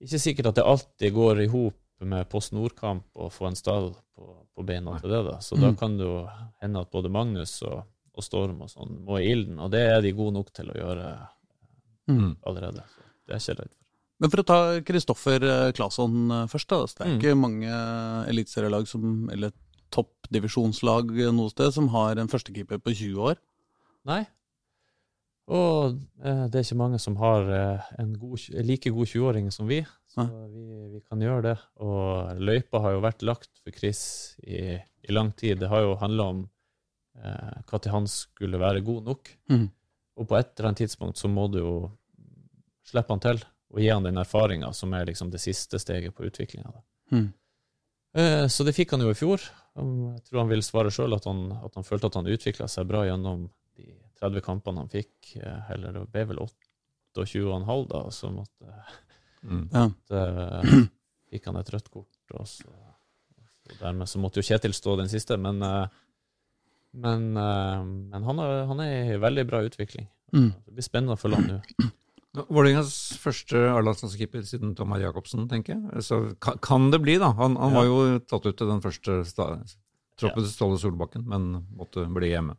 C: ikke sikkert at det alltid går i hop med Post Nord-kamp å få en stall på, på beina til det. da. Så da
A: Mm.
C: kan det jo hende at både Magnus og, og Storm og sånn må i ilden, og det er de gode nok til å gjøre
B: Mm.
C: allerede. Så det er ikke redd for.
A: Men for å ta Kristoffer eh, Claesson eh, først, da. så Det er
C: Mm.
A: ikke mange eliteserielag som, eller toppdivisjonslag noe sted som har en førstekeeper på 20 år.
C: Nei. Og eh, det er ikke mange som har eh, en, god, like god 20-åring som vi, så vi, vi kan gjøre det. Og løypa har jo vært lagt for Chris i, i lang tid. Det har jo handla om eh, til han skulle være god nok.
A: Mm.
C: Og på et eller annet tidspunkt så må du jo slippe han til og gi han den erfaringa som er liksom det siste steget på utviklinga.
A: Mm.
C: Eh, Så det fikk han jo i fjor. Jeg tror han vil svare sjøl at, han- at han følte at han utvikla seg bra gjennom de 30 kampene han fikk. eh, Eller det ble vel 28,5 da, så måtte,
B: Mm.
A: Ja.
C: eh, fikk han et rødt kort. Og så, og dermed så måtte jo Kjetil stå den siste, men, eh, men, uh, men han, er, han er i veldig bra utvikling.
A: Mm.
C: Det blir spennende å følge han nå.
B: Vålerengas første A-landslagskeeper siden Tomar Jacobsen, tenker jeg. Så kan, kan det bli, da. Han, han
C: Ja.
B: var jo tatt ut til den første troppen til Ståle Solbakken, men måtte bli hjemme.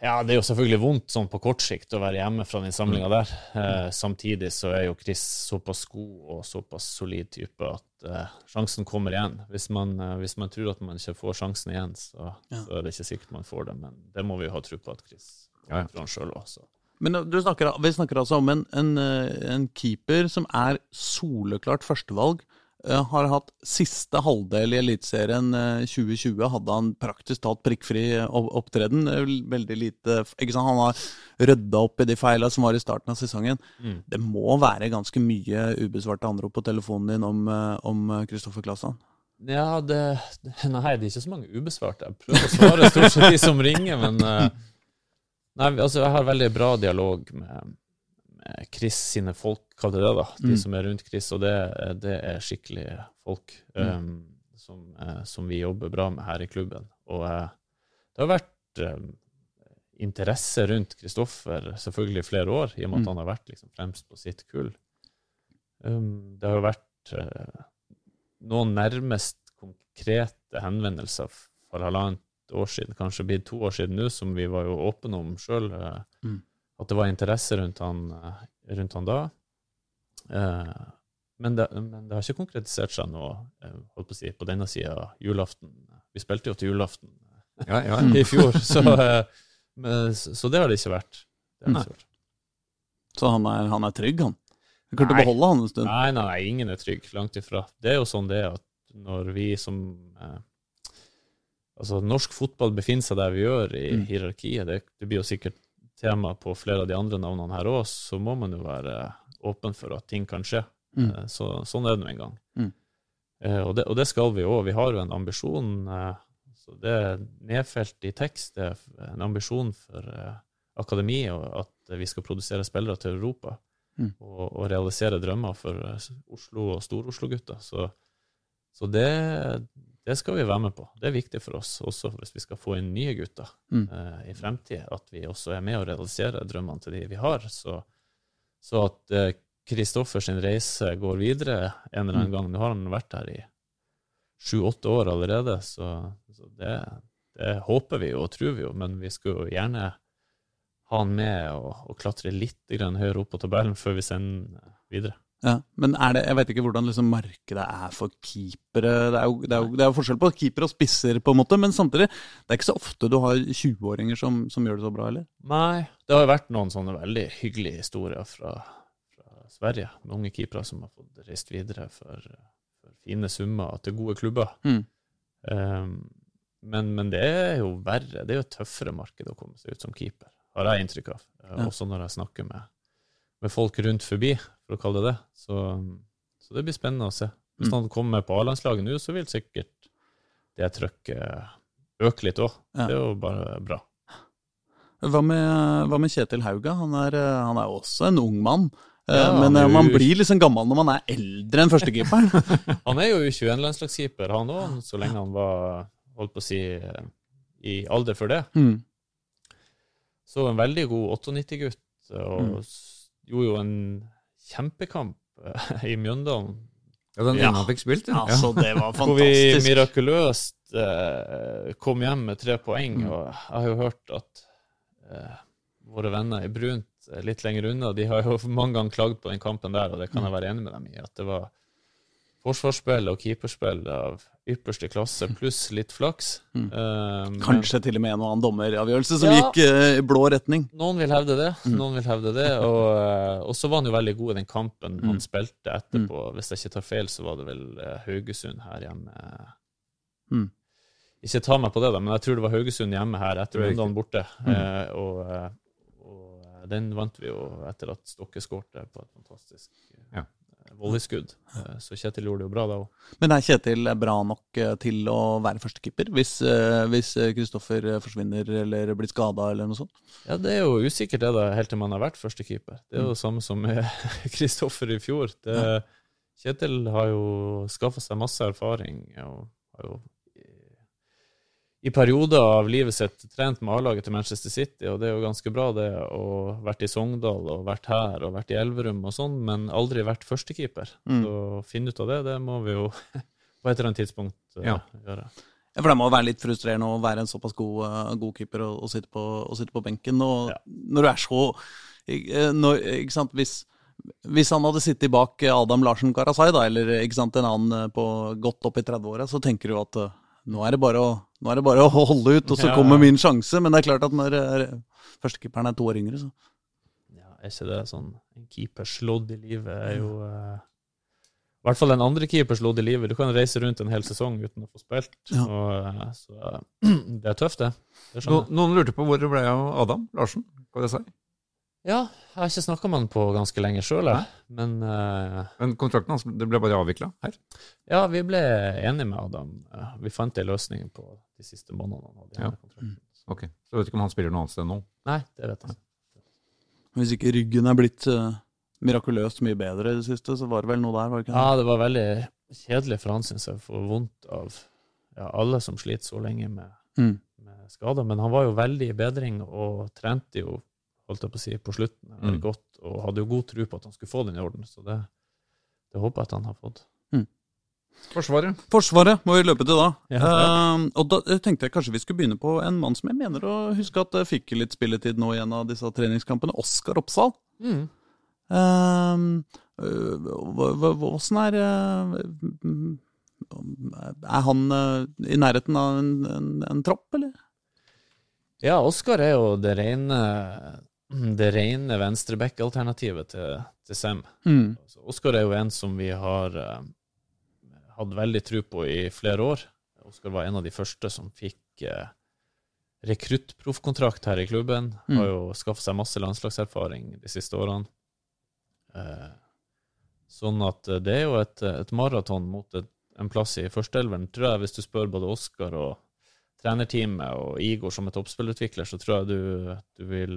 C: Ja, det er jo selvfølgelig vondt sånn på kort sikt å være hjemme fra den samlinga der. Eh, samtidig så er jo Chris såpass god og såpass solid type at eh, sjansen kommer igjen. Hvis man, eh, hvis man tror at man ikke får sjansen igjen, så,
A: Ja.
C: så er det ikke sikkert man får det. Men det må vi jo ha tro på at Chris
B: Ja, ja.
C: får han sjøl òg.
A: Men eh, du snakker, vi snakker altså om en, en, eh, en keeper som er soleklart førstevalg. Eh, Har hatt siste halvdel i Eliteserien eh, 2020 hadde han praktisk talt prikkfri eh, opptreden. Eh, Veldig lite? Han har rydda opp i de feila som var i starten av sesongen.
C: Mm.
A: Det må være ganske mye ubesvarte anrop på telefonen din om, eh, om Kristoffer Klassan.
C: Ja, det, Nei, det er ikke så mange ubesvarte. Jeg prøver å svare stort sett de som ringer, men eh, Nei, altså, jeg har veldig bra dialog med Chris sine folk, kall det det, da. De
A: Mm.
C: som er rundt Chris, og det, det er skikkelige folk
A: Mm.
C: um, som, eh, som vi jobber bra med her i klubben. Og eh, det har vært um, interesse rundt Kristoffer selvfølgelig i flere år, i og med at
A: Mm.
C: han har vært liksom, fremst på sitt kull. Um, det har jo vært uh, noen nærmest konkrete henvendelser for halvannet år siden, kanskje blitt to år siden nå, som vi var jo åpne om sjøl,
A: Mm.
C: at det var interesse rundt han, rundt han da. Eh, men, det, men det har ikke konkretisert seg noe eh, holdt på, å si, på denne sida julaften. Vi spilte jo til julaften
B: Ja, ja.
C: i fjor, så, eh, men, så så det har det ikke vært. Det har det ikke vært.
A: Så han er, han er trygg, han. Du klarte å beholde han en stund.
C: Nei, nei, nei, ingen er trygg. Langt ifra. Det er jo sånn det er at når vi som eh, Altså, norsk fotball befinner seg der vi gjør i
A: Mm.
C: hierarkiet. Det, det blir jo sikkert tema på flere av de andre navnene her òg, så må man jo være åpen for at ting kan skje.
A: Mm.
C: Eh, Så, sånn er det nå en gang.
A: Mm.
C: Eh, og, det, og det skal vi òg. Vi har jo en ambisjon. Eh, så det er nedfelt i tekst. Det er en ambisjon for eh, akademiet at vi skal produsere spillere til Europa.
A: Mm.
C: Og, og realisere drømmer for eh, Oslo og Stor-Oslo-gutter. Så, så det, det skal vi være med på. Det er viktig for oss, også hvis vi skal få inn nye gutter
A: Mm.
C: uh, i fremtiden, At vi også er med å realisere drømmene til de vi har. Så, så at Kristoffers Kristoffer reise går videre en eller annen
A: Mm.
C: gang. Nå har han vært her i sju-åtte år allerede, så, så det, det håper vi jo og tror vi jo, men vi skulle jo gjerne ha han med og, og klatre litt grann høyere opp på tabellen før vi sender videre.
A: Ja, men det, jeg vet ikke hvordan liksom markedet er for keepere. Det er, jo, det, er jo, det er jo forskjell på keepere og spisser, på en måte, men samtidig, det er ikke så ofte du har 20-åringer som, som, gjør det så bra, eller?
C: Nei, det har jo vært noen sånne veldig hyggelige historier fra, fra Sverige, med unge keepere som har fått reist videre for, for fine summer til gode klubber. Mm. Um, men, men, det er jo verre, det er jo et tøffere marked å komme seg ut som keeper, har jeg inntrykk av. Ja. Også når jeg snakker med, med folk rundt forbi for å kalle det det. Så, så det blir spennende å se. Hvis mm. han kommer på A-landslaget nå, så vil sikkert det trøkket øke litt òg. Ja. Det er jo bare bra.
A: Hva med, hva med Kjetil Hauga? Han er, han er også en ung mann. Eh, ja, men jo... man blir liksom gammel når man er eldre enn førstekeeperen.
C: han er jo 21-landslagskeeper, han òg, så lenge han var holdt på å si i alder for det. Mm. Så en veldig god 98-gutt, og mm. gjorde jo en kjempekamp eh, i Mjøndalen.
B: Ja, den ene han fikk spilt,
A: ja. Altså, det var fantastisk.
C: Hvor vi mirakuløst eh, kom hjem med tre poeng. Mm. Og jeg har jo hørt at eh, våre venner i Brunt litt lenger unna, de har jo mange ganger klagd på den kampen der, og det kan jeg være enig med dem i. At det var forsvarsspill og keeperspill av ypperste klasse, pluss litt flaks. Mm.
A: Uh, Kanskje til og med en og annen dommeravgjørelse som ja, gikk uh, i blå retning.
C: Noen vil hevde det. Mm. Noen vil hevde det, Og, uh, så var han jo veldig god i den kampen mm. han spilte etterpå. Mm. Hvis jeg ikke tar feil, så var det vel Haugesund her hjemme. Mm. Ikke ta meg på det, da, men jeg tror det var Haugesund hjemme her etter Rondane borte. Mm. og den vant vi jo etter at Stokke skårte på et fantastisk ja volleyskudd. Eh, så Kjetil gjorde det jo bra da òg.
A: Men er Kjetil bra nok eh, til å være førstekeeper, hvis eh, Kristoffer forsvinner eller blir skada eller noe sånt?
C: Ja, det er jo usikkert det da, helt til man har vært førstekeeper. Det er jo det mm. samme som med Kristoffer i fjor. Det, Kjetil har jo skaffa seg masse erfaring og har jo i perioder av livet sitt trent med A-laget til Manchester City, og det er jo ganske bra, det, å vært i Sogndal og vært her og vært i Elverum og sånn, men aldri vært førstekeeper. Mm. Så finne ut av det, det må vi jo på et eller annet tidspunkt uh, ja. gjøre.
A: Ja, for Det må være litt frustrerende å være en såpass god, uh, god keeper og, og, sitte på, og, sitte på, benken. Og ja. når du er så uh, når, Ikke sant, hvis hvis han hadde sittet bak Adam Larsen Karasai, da, eller sant, en annen på godt opp i 30-åra, så tenker du at nå er det bare å, er det bare å holde ut, og så ja, kommer min sjanse. Men det er klart at når førstekeeperen er to år yngre, så
C: Ja, er ikke det sånn En keepers lodd i livet er jo uh, I hvert fall en andre keepers lodd i livet. Du kan reise rundt en hel sesong uten å få spilt. Ja. Og, uh, så uh, det er tøft, det. det
B: no, noen lurte på hvor det ble av Adam Larsen? Hva det jeg si?
C: Ja, jeg har ikke snakka med han på ganske lenge sjøl, men uh,
B: Men kontrakten hans det ble bare avvikla her?
C: Ja, vi ble enige med Adam. Vi fant en løsning på de siste månedene. han hadde ja.
B: Mm. Ok, Så du vet ikke om han spiller noe annet sted nå?
C: Nei, det vet jeg ikke.
A: Hvis ikke ryggen er blitt uh, mirakuløst mye bedre i det siste, så var det vel noe der? var det ikke?
C: Ja, det var veldig kjedelig for han, syns jeg. For vondt av ja, alle som sliter så lenge med, mm. med skader. Men han var jo veldig i bedring og trente jo holdt jeg på å si, på slutten. Mm. godt, og hadde jo god tro på at han skulle få den i orden. Så det, det håper jeg at han har fått. Mm.
B: Forsvaret.
A: Forsvaret må vi løpe til da. Ja. Uh, og da tenkte jeg kanskje vi skulle begynne på en mann som jeg mener å huske at fikk litt spilletid nå i en av disse treningskampene. Oskar Oppsal. Mm. Uh, Åssen er uh, Er han i nærheten av en, en, en tropp, eller?
C: Ja, Oskar er jo det rene det rene venstreback-alternativet til, til Sem. Mm. Altså, Oskar er jo en som vi har uh, hatt veldig tro på i flere år. Oskar var en av de første som fikk uh, rekruttproffkontrakt her i klubben. Mm. Har jo skaffa seg masse landslagserfaring de siste årene. Uh, sånn at det er jo et, et maraton mot et, en plass i førsteelveren, tror jeg, hvis du spør både Oskar og trenerteamet og Igor som er toppspillutvikler, så tror jeg du, du vil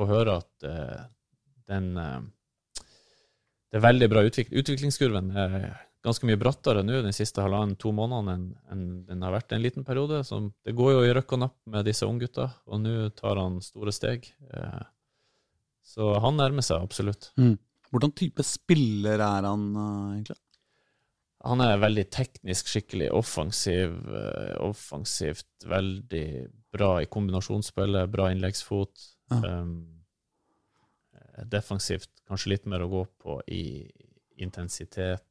C: få høre at uh, den uh, Det er veldig bra utvikling. Utviklingskurven er ganske mye brattere nå den siste halvannen-to månedene enn, enn den har vært en liten periode. Så det går jo i røkk og napp med disse unggutta, og nå tar han store steg. Uh, så han nærmer seg absolutt. Mm.
A: Hvordan type spiller er han egentlig?
C: Han er veldig teknisk skikkelig offensiv, offensivt veldig bra i kombinasjonsspillet, bra innleggsfot. Um, defensivt kanskje litt mer å gå på i, intensitet,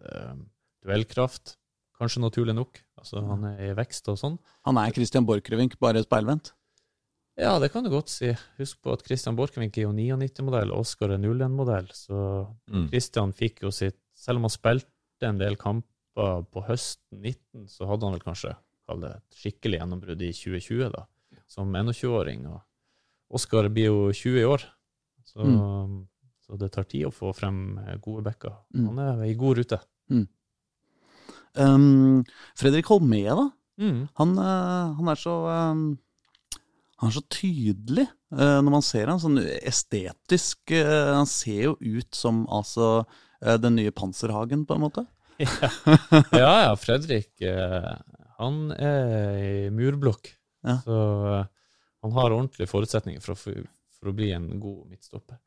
C: um, duellkraft. Kanskje naturlig nok. Altså, han er i vekst og sånn.
A: Han er Christian Borchgrevink, bare speilvendt?
C: Ja, det kan du godt si. Husk på at Christian Borchgrevink er jo 99-modell, Oskar er 01-modell. Så
B: Mm.
C: Christian fikk jo sitt Selv om han spilte en del kamper på høsten 19, så hadde han vel kanskje kall det et skikkelig gjennombrudd i 2020, da, som 21-åring. Og Oskar blir jo 20 i år, så, så det tar tid å få frem gode backer.
A: Mm.
C: Han er i god rute.
A: Um, Fredrik Holmé, da?
C: Mm.
A: Han, eh, han er så um, Han er så tydelig uh, når man ser han sånn estetisk. Uh, han ser jo ut som altså uh, den nye Panserhagen, på en måte.
C: Ja, ja, ja Fredrik eh, han er i murblokk.
A: Ja.
C: Så eh, han har ordentlige forutsetninger for å, for å bli en god midtstopper.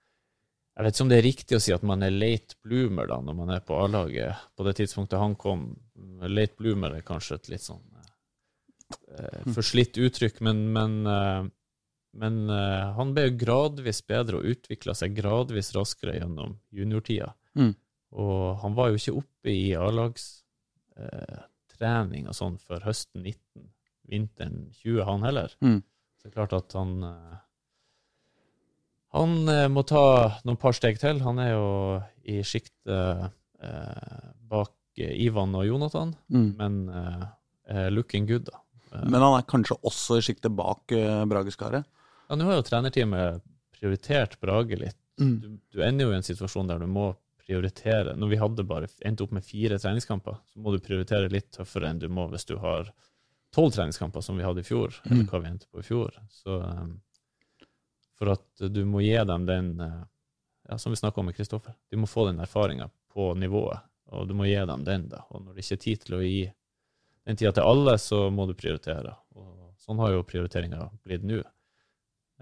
C: Jeg vet ikke om det er riktig å si at man er late bloomer da, når man er på A-laget på det tidspunktet han kom. Late bloomer er kanskje et litt sånn eh, forslitt uttrykk, men, men, eh, men eh, han ble jo gradvis bedre og utvikla seg gradvis raskere gjennom juniortida.
A: Mm.
C: Og han var jo ikke oppe i A-lagstrening eh, og sånn før høsten 19, vinteren 20, han heller.
A: Mm.
C: Så det er klart at han eh, Han eh, må ta noen par steg til. Han er jo i sjiktet eh, bak Ivan og Jonathan,
A: Mm.
C: men looking good, da.
A: Men han er kanskje også i sjiktet bak uh, Brageskaret.
C: ja, Nå har jo trenerteamet prioritert Brage litt.
A: Mm.
C: Du, du ender jo i en situasjon der du må prioritere. Når vi hadde bare endte opp med fire treningskamper, så må du prioritere litt tøffere enn du må hvis du har tolv treningskamper, som vi hadde i fjor, eller
A: Mm.
C: hva vi endte på i fjor. Så um, for at du må gi dem den uh, ja, Som vi snakka om med Kristoffer, de må få den erfaringa på nivået, og du må gi dem den. da. Og når det ikke er tid til å gi den tida til alle, så må du prioritere. Og sånn har jo prioriteringa blitt nå.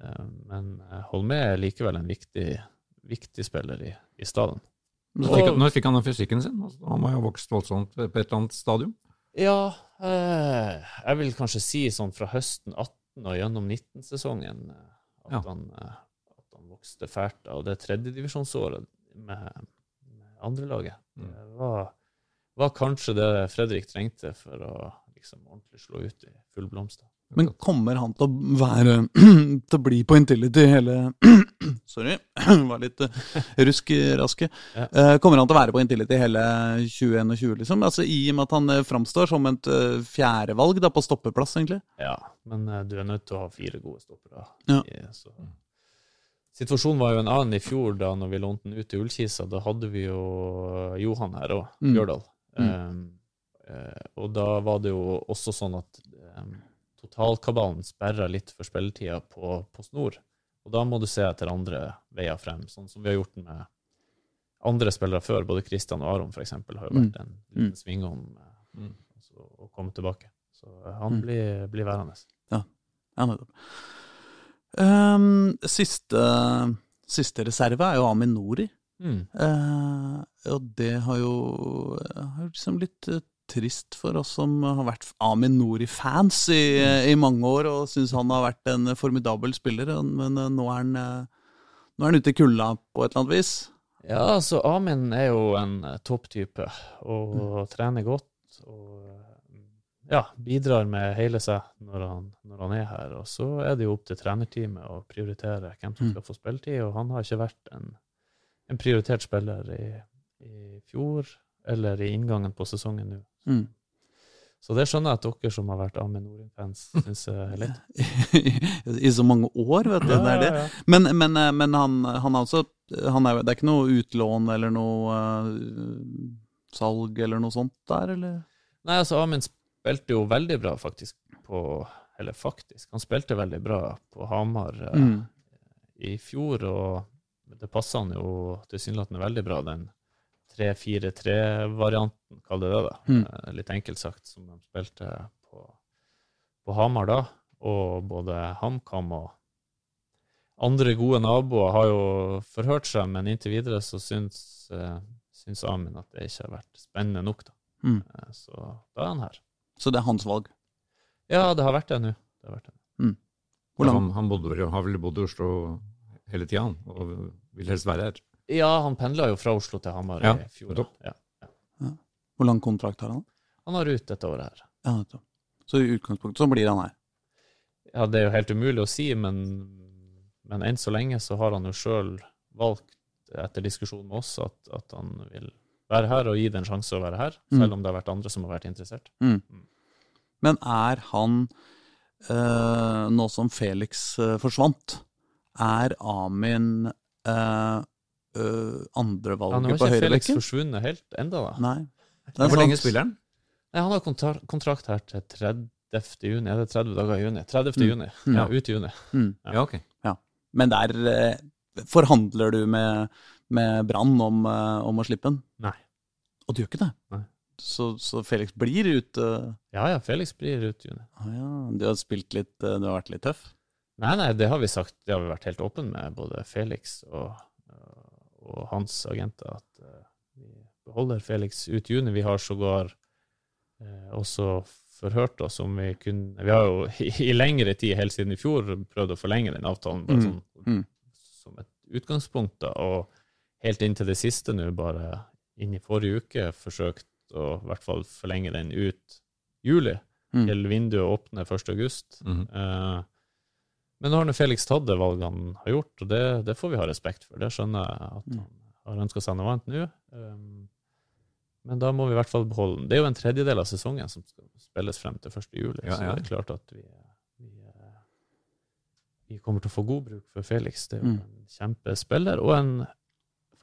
C: Eh, Men Holme er likevel en viktig, viktig spiller i, i staden.
B: Når fikk, han- når fikk han den fysikken sin? Altså, Han må jo ha vokst voldsomt på et eller annet stadium.
C: Ja, eh, jeg vil kanskje si sånn fra høsten 18 og gjennom 19-sesongen eh, at,
B: Ja.
C: han, eh, at han vokste fælt. av det tredjedivisjonsåret med, med andrelaget
B: Mm.
C: det var, var kanskje det Fredrik trengte for å liksom ordentlig slå ut i full blomst.
A: Men kommer han til å være Til å bli på Intility hele Sorry, var litt eh, rusk i.
C: Ja.
A: Eh, kommer han til å være på Intility hele 2021, liksom? Altså I og med at han eh, framstår som et fjerdevalg på stoppeplass, egentlig.
C: Ja, men du er nødt til å ha fire gode stoppere.
A: Ja.
C: Så. Situasjonen var jo en annen i fjor, da når vi lånte den ut til Ullkisa. Da hadde vi jo Johan her òg,
A: Mm.
C: Bjørdal.
A: Mm.
C: Um, og da var det jo også sånn at um, totalkabalen sperrer litt for spilletida på, på snor. Og da må du se etter andre veier frem, sånn som vi har gjort med andre spillere før. Både Kristian og Aron, eksempel, har jo vært en liten
A: Mm.
C: sving om eh,
B: Mm.
C: altså, å komme tilbake. Så eh, han
A: Mm.
C: blir, blir værende.
A: Ja, nettopp. Um, siste, siste reserve er jo Amin Nori.
C: Mm.
A: Uh, og det har jo, har jo liksom blitt eh, trist for oss som har vært Amin Nori-fans i, i mange år og syns han har vært en formidabel spiller, men eh, nå er han, eh, nå er han ute i kulda på et eller annet vis.
C: Ja, altså Amin er jo en eh, topptype og trener godt. Og ja, bidrar med hele seg når han, når han er her. Og så er det jo opp til trenerteamet å prioritere hvem som
A: Mm.
C: skal få spilletid, og han har ikke vært en, en prioritert spiller i, i fjor eller i inngangen på sesongen nå.
A: Mm.
C: Så det skjønner jeg at dere som har vært Amin Norin-fans, syns er lett.
A: I så mange år, vet du. det er det.
C: ja.
A: Men, men, eh, men han, han er også han er, Det er ikke noe utlån eller noe uh, salg eller noe sånt der, eller?
C: Nei, altså Amin spilte jo veldig bra faktisk på Eller faktisk, han spilte veldig bra på Hamar uh,
A: Mm.
C: i fjor, og det passa han jo tilsynelatende veldig bra, den 3-4-3-varianten, kall det det, da.
A: Mm.
C: Eh, Litt enkelt sagt, som de spilte på, på Hamar da. Og både HamKam og andre gode naboer har jo forhørt seg, men inntil videre så syns, eh, syns Amin at det ikke har vært spennende nok, da.
A: Mm.
C: Så da er han her.
A: Så det er hans valg.
C: Ja, det har vært det nå. Det har vært det.
A: Hvor lang,
B: Han, han bodde, har vel bodd i Oslo hele tida, og vil helst være her.
C: Ja, han pendla jo fra Oslo til Hamar
B: Ja,
C: i fjor.
B: Ja.
C: Ja.
A: Hvor lang kontrakt har han?
C: Han har ut dette året her.
A: Ja. Så i utgangspunktet så blir han her.
C: Ja, det er jo helt umulig å si, men, men enn så lenge så har han jo sjøl valgt, etter diskusjon med oss, at, at han vil være her og gi det en sjanse å være her,
A: Mm.
C: selv om det har vært andre som har vært interessert.
A: Men er han, eh, nå som Felix eh, forsvant, er Amin eh, eh,
C: Han har ikke Felix
A: høyrebekken?
C: forsvunnet helt enda da.
A: Nei.
B: Hvor lenge spiller han?
C: Nei, han har kontra kontrakt her til 30. juni. Er det 30 dager i juni? 30.
A: Mm.
C: juni.
A: Mm.
C: Ja, ut i juni.
A: Mm.
B: Ja, ok.
A: Men der eh, forhandler du med, med Brann om, eh, om å slippe den?
C: Nei.
A: Og du gjør ikke det?
C: Nei.
A: Så, så Felix blir ute
C: Ja, ja, Felix blir ute i juni.
A: ah, ja, Du har spilt litt eh, Du har vært litt tøff?
C: Nei, nei, det har vi sagt. Det har vi vært helt åpne med, både Felix og hans agenter, at eh, vi beholder Felix ut juni. Vi har sågar eh, også forhørt oss om vi kunne Vi har jo i, i lengre tid, helt siden i fjor, prøvd å forlenge den avtalen, bare
A: Mm,
C: sånn
A: mm.
C: som et utgangspunkt, da. Og helt inntil det siste nå, bare inn i forrige uke, forsøkt å i hvert fall forlenge den ut juli,
A: Mm.
C: til vinduet åpner 1. august.
B: Mhm.
C: Eh, men nå har Felix tatt det valget han har gjort, og det, det får vi ha respekt for. Det skjønner jeg at
A: Mm.
C: han har ønska seg noe annet nå. Um, men da må vi i hvert fall beholde den. Det er jo en tredjedel av sesongen som skal spilles frem til 1. juli,
B: Ja,
C: så det er klart at vi, vi, eh, vi kommer til å få god bruk for Felix. Det er jo
A: Mm.
C: en kjempespiller, og en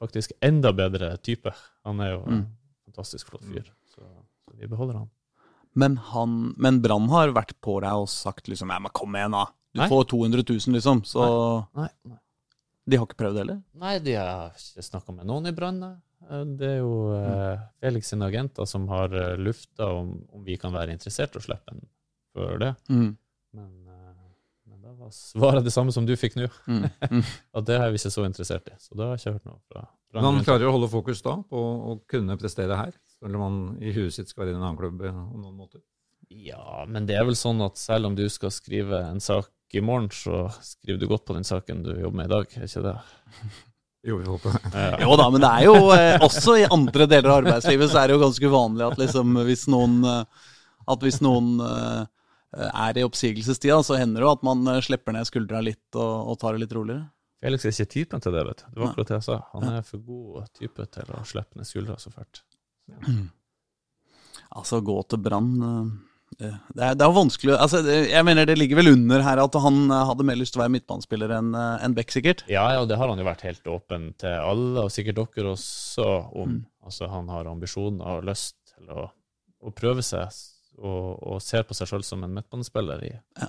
C: faktisk enda bedre type. Han er jo en
A: Mm.
C: fantastisk flott fyr, så, så vi beholder han.
A: Men, han, men Brann har vært på deg og sagt liksom Ja, men kom igjen, da. Du
C: Nei.
A: får 200 000, liksom. Så
C: Nei, nei.
A: De har ikke prøvd heller?
C: Nei, de har ikke snakka med noen i Brann. Eh, Det er jo mm. Felix sine agenter som har uh, lufta om, om vi kan være interessert i å slippe den før det.
A: Mm.
C: Men, eh, men da var svaret det samme som du fikk nå,
A: Mm. Mm.
C: at det er vi ikke så interessert i. Så da har jeg ikke hørt noe fra
B: Men
C: Brann.
B: han klarer å holde fokus da på å kunne prestere her, selv om han i huet sitt skal være i en annen klubb eh, om noen måter.
C: Ja, men det er vel sånn at selv om du skal skrive en sak i morgen, så skriver du godt på den saken du jobber med i dag, er ikke det?
B: Jo, vi håper det.
C: Ja.
A: Jo da, men det er jo eh, også i andre deler av arbeidslivet så er det jo ganske uvanlig at liksom hvis noen eh, At hvis noen eh, er i oppsigelsestida, så hender det jo at man slipper ned skuldra litt og, og tar det litt roligere.
C: Felix er ikke typen til det, vet du. Det var akkurat det jeg sa. Han er for god type til å slippe ned skuldra så fælt.
A: Altså, gå til Brann det, er, det er vanskelig altså, Jeg mener det ligger vel under her at han eh, hadde mer lyst til å være midtbanespiller enn en Beck, sikkert.
C: Ja, ja, det har han jo vært helt åpen til alle, og sikkert dere også, om.
A: Mm.
C: Altså, han har ambisjoner og lyst til å, å prøve seg, og, og ser på seg sjøl som en midtbanespiller i,
A: Ja.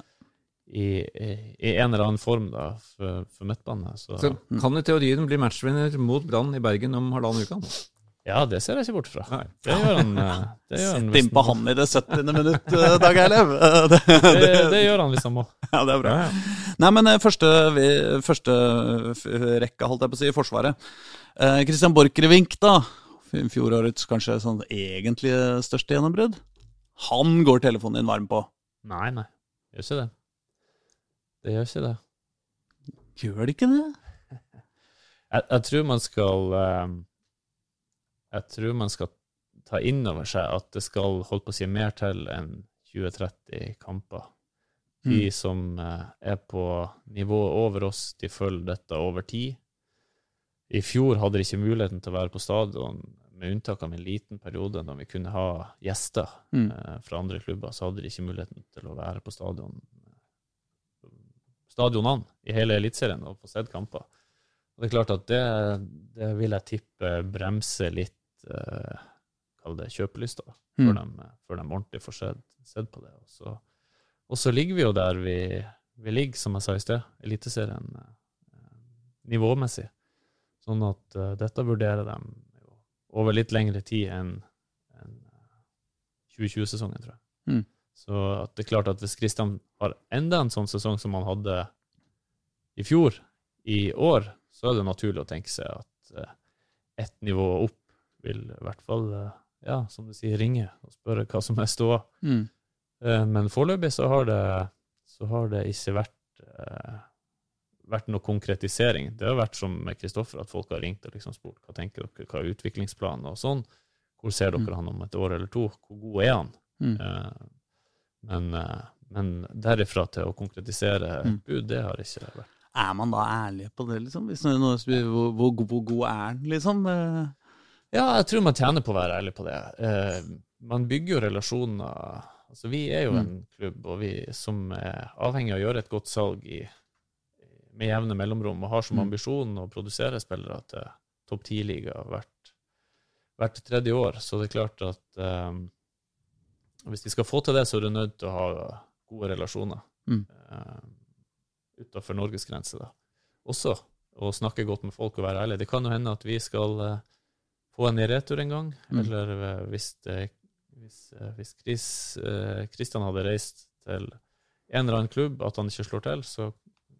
C: i, i, i en eller annen form da, for, for midtbane. Så,
B: Så kan i teorien bli matchvinner mot Brann i Bergen om halvannen uke.
C: Ja, det ser jeg ikke bort fra.
B: Nei.
C: Det gjør han. eh, Det gjør
A: Sett innpå
C: han-
A: han i det 70. minutt, eh, Dag Eilev. Eh, Det,
C: Det, det gjør han hvis han må.
A: ja, det er bra.
B: Ja, ja.
A: Nei, men første, første rekka, holdt jeg på å si, i Forsvaret. Eh, Christian Borchgrevink, da. Fjorårets kanskje sånn egentlig største gjennombrudd. Han går telefonen din varm på.
C: Nei, nei. Gjør ikke det. Det gjør ikke det.
A: Gjør det ikke det?
C: Jeg, jeg tror man skal eh, Jeg tror man skal ta inn over seg at det skal holdt på å si mer til enn 20-30 kamper. De
A: Mm.
C: som eh, er på nivået over oss, de følger dette over tid. I fjor hadde de ikke muligheten til å være på stadion, med unntak av en liten periode da vi kunne ha gjester
A: Mm.
C: eh, fra andre klubber, så hadde de ikke muligheten til å være på stadion stadionene i hele Eliteserien og få sett kamper. Og det er klart at det, det vil jeg tippe bremser litt eh, Kall det kjøpelysta, da, før,
A: Mm.
C: de, før de ordentlig får sett, på det. Og så, og så ligger vi jo der vi, vi ligger, som jeg sa i sted, Eliteserien uh, nivåmessig. Sånn at uh, dette vurderer de over litt lengre tid enn en, 2020-sesongen, tror jeg.
A: Mm.
C: Så det er klart at hvis Kristian har enda en sånn sesong som han hadde i fjor, i år, så er det naturlig å tenke seg at eh, ett nivå opp vil i hvert fall, eh, ja, som du sier, ringe og spørre hva som er ståa.
A: Mm.
C: Eh, Men foreløpig så har det, så har det ikke vært eh, vært noe konkretisering. Det har vært som med Kristoffer, at folk har ringt og liksom spurt hva tenker dere, hva er utviklingsplanen og sånn. Hvor ser dere mm. han om et år eller to? Hvor god er han? Mm. Men, men, derifra til å konkretisere mm. bud, det har ikke vært.
A: Er man da ærlig på det, liksom? Noe, hvor, hvor, hvor, god er han, liksom?
C: Ja, jeg tror man tjener på å være ærlig på det. man bygger jo relasjoner Altså, vi er jo mm. en klubb og vi, som er avhengig av å gjøre et godt salg i, med jevne mellomrom, og har som mm. ambisjon å produsere spillere til topp ti-liga hvert, hvert, tredje år. Så det er klart at um, hvis vi skal få til det, så er du nødt til å ha gode relasjoner mm. uh, utenfor Norges grense. da. Også å snakke godt med folk og være ærlig. Det kan jo hende at vi skal uh, få en i retur en gang, mm. eller uh, hvis det hvis, eh, hvis Chris, eh, Christian hadde reist til en eller annen klubb, at han ikke slår til, så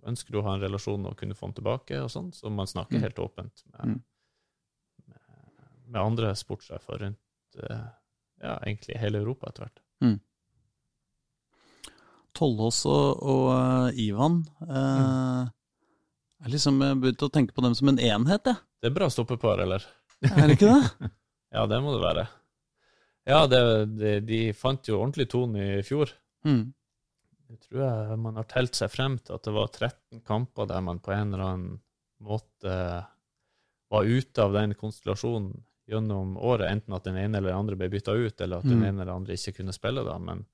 C: ønsker du å ha en relasjon og kunne få han tilbake, og sånn, så man snakker mm. helt åpent med, mm. med, med andre sportssjefer rundt eh, ja, egentlig hele Europa etter hvert. Mm.
A: Tollås og, og Ivan uh, Jeg liksom begynt å tenke på dem som en enhet, jeg.
C: Det er bra stoppepar, eller?
A: Er det ikke det?
C: ja, det må det være. Ja, det, det, de fant jo ordentlig tone i fjor. Mm. Jeg tror jeg man har telt seg frem til at det var 13 kamper der man på en eller annen måte var ute av den konstellasjonen gjennom året, enten at den ene eller den andre ble bytta ut, eller at mm. den ene eller den andre ikke kunne spille da. Men,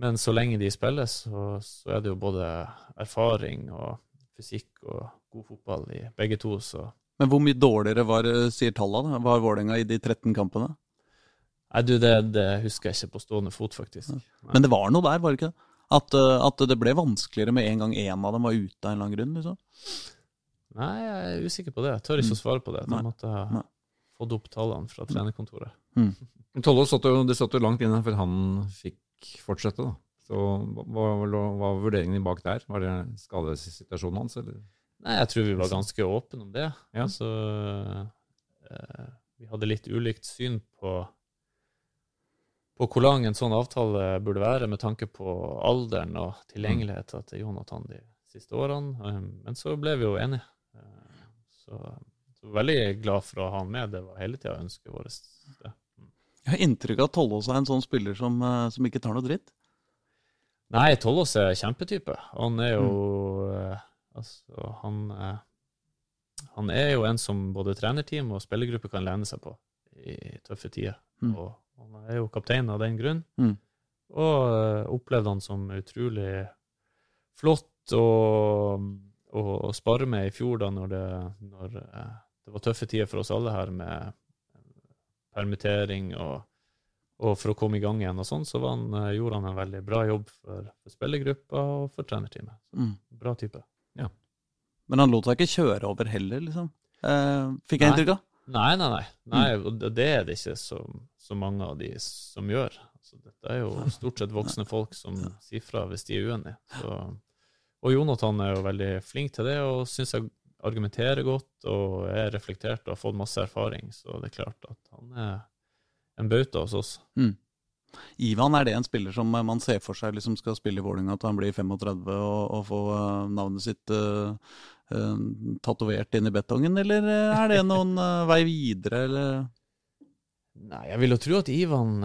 C: men så lenge de spiller, så, så, er det jo både erfaring og fysikk og god fotball i begge to, så
A: Men hvor mye dårligere var, sier tallene, var Vålerenga i de 13 kampene?
C: Nei, du, det, det, husker jeg ikke på stående fot, faktisk. Ja.
A: Men det var noe der, var det ikke det? At, eh, at, det ble vanskeligere med en gang en av dem var ute av en eller annen grunn? liksom?
C: Nei, jeg er usikker på det. Jeg tør ikke mm. å svare på det. Da måtte jeg fått opp tallene fra trenerkontoret. Mm.
B: Tollås satt jo, det satt jo langt inne før han fikk fortsette. da. Så Hva var, var vurderingen bak der? Var det skadesituasjonen hans? eller?
C: Nei, Jeg tror vi var ganske åpne om det. Ja. Altså, eh, vi hadde litt ulikt syn på på hvor lang en sånn avtale burde være med tanke på alderen og tilgjengeligheten til Jonathan de siste årene. Um, men så ble vi jo enige. Uh, så, så veldig glad for å ha han med. Det var hele tida ønsket vårt.
A: Jeg har inntrykk av at Tollås er en sånn spiller som, uh, som, ikke tar noe dritt.
C: Nei, Tollås er kjempetype. Han er jo mm. Altså, han, han er jo en som både trenerteam og spillergruppe kan lene seg på i tøffe tider. Mm. Og han er jo kaptein av den grunn. Mm. Og uh, opplevde han som utrolig flott å, å, å spare med i fjor, da, når, det, når uh, det, var tøffe tider for oss alle her med permittering og, og for å komme i gang igjen og sånn, så han, gjorde han en veldig bra jobb for, for spillergruppa og for trenerteamet. Mm. Bra type. Ja.
A: Men han lot seg ikke kjøre over heller, liksom? fikk jeg inntrykk av?
C: Nei, nei, nei. nei mm. og det er det ikke så, så mange av de som gjør. Altså, dette er jo stort sett voksne folk som sier fra hvis de er uenige. Så, og Jonathan er jo veldig flink til det, og syns jeg argumenterer godt og er reflektert og har fått masse erfaring. Så det er klart at han er en bauta hos oss. Mm.
A: Ivan, er det en spiller som man ser for seg liksom skal spille i Vålerenga til han blir 35 og, og få eh, navnet sitt uh, uh, tatovert inn i betongen, eller er det noen uh, vei videre, eller?
C: Nei, jeg vil jo tro at Ivan,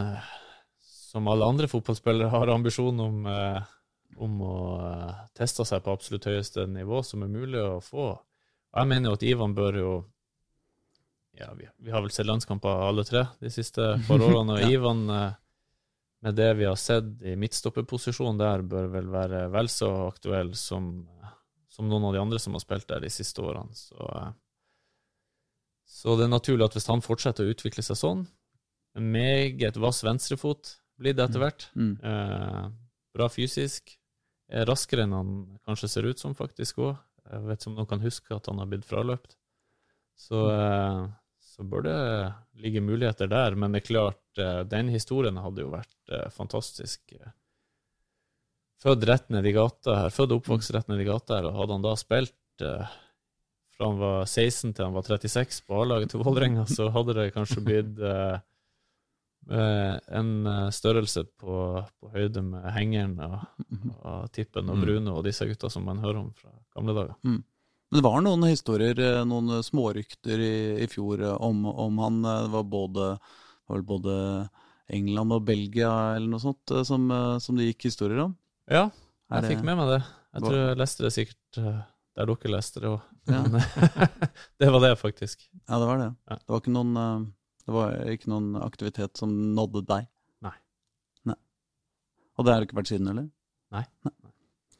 C: som alle andre fotballspillere, har ambisjon om, om å teste seg på absolutt høyeste nivå som er mulig å få. Jeg mener jo at Ivan bør jo ja, vi, vi har vel sett landskamper alle tre de siste par årene, og ja. Ivan med det vi har sett i midtstopperposisjonen der, bør vel være vel så aktuell som, som, noen av de andre som har spilt der de siste årene. Så, så det er naturlig at hvis han fortsetter å utvikle seg sånn, en meget vass venstrefot blir det etter hvert, mm. eh, bra fysisk, er raskere enn han kanskje ser ut som faktisk òg. Jeg vet ikke om noen kan huske at han har blitt fraløpt. Så eh, så bør det ligge muligheter der. Men det er klart, eh, den historien hadde jo vært eh, fantastisk. Født rett ned i gata her, født og oppvokst rett ned i gata her, og hadde han da spilt eh, fra han var 16 til han var 36 på A-laget til Vålerenga, så hadde det kanskje blitt Eh, en eh, størrelse på, på høyde med hengeren og,
A: Mhm.
C: og Tippen og
B: Mm.
C: Bruno og disse gutta som man hører om fra gamle dager.
A: Men det var noen historier, eh, noen eh, smårykter i, i fjor eh, om, om han. Det var både, var både England og Belgia eller noe sånt som, som det gikk historier om.
C: Ja, jeg
A: det-
C: fikk med meg det. Jeg tror jeg leste det sikkert der dere leste det òg.
A: Ja.
C: Det var det, faktisk.
A: Ja, det var det.
C: Ja.
A: Det var ikke noen, det var ikke noen aktivitet som nådde deg.
C: Nei.
A: Nei. Og det har det ikke vært siden, eller?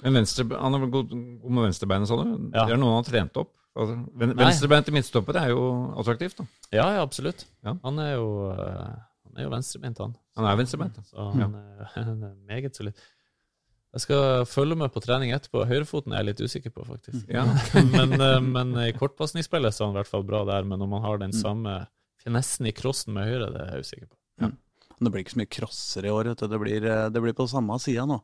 B: Men venstre, han er vel god, god med venstrebeinet, sa du?
C: Ja.
B: Det er noe han har trent opp. Altså, ven,
C: Nei.
B: venstrebeinte midtstopper er jo attraktivt. da.
C: Ja, ja, absolutt.
B: Ja.
C: Han er jo, eh, han er jo venstrebeint, han.
B: Han er venstrebeint.
C: Så han er, han er meget solid. Jeg skal følge med på trening etterpå. Høyrefoten er jeg litt usikker på, faktisk.
B: Ja.
C: men, eh, men i kortpasningsspillet så er han i hvert fall bra der. Men om han har den
A: Mm.
C: samme finessen i crossen med høyre, det er jeg usikker på.
A: Ja. Det blir ikke så mye crosser i år. Vet du. Det, blir, eh, det blir på samme sida nå.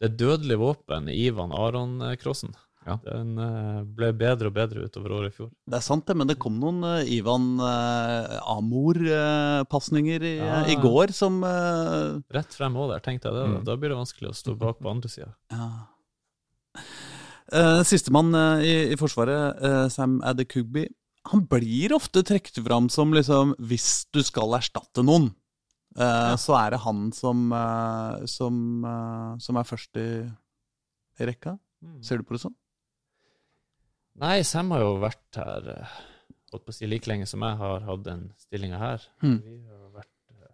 C: Det dødelige våpen, Ivan Aron-crossen,
B: Ja.
C: den eh, ble bedre og bedre utover året i fjor.
A: Det er sant, det, men det kom noen eh, Ivan uh, Amor-pasninger i,
C: Ja.
A: i går som eh,
C: Rett frem òg der, tenkte jeg det. Da.
B: Mm.
C: da blir det vanskelig å stå bak på andre sida.
A: Ja. Sistemann i, i Forsvaret, eh, Sam Adekugby, han blir ofte trukket fram som liksom Hvis du skal erstatte noen, eh, så er det han som, uh, som, uh, som er først i, i rekka. Ser du på det sånn?
C: Nei, Sam har jo vært her holdt på å si like lenge som jeg har hatt den stillinga her.
A: Mm.
C: Vi har vært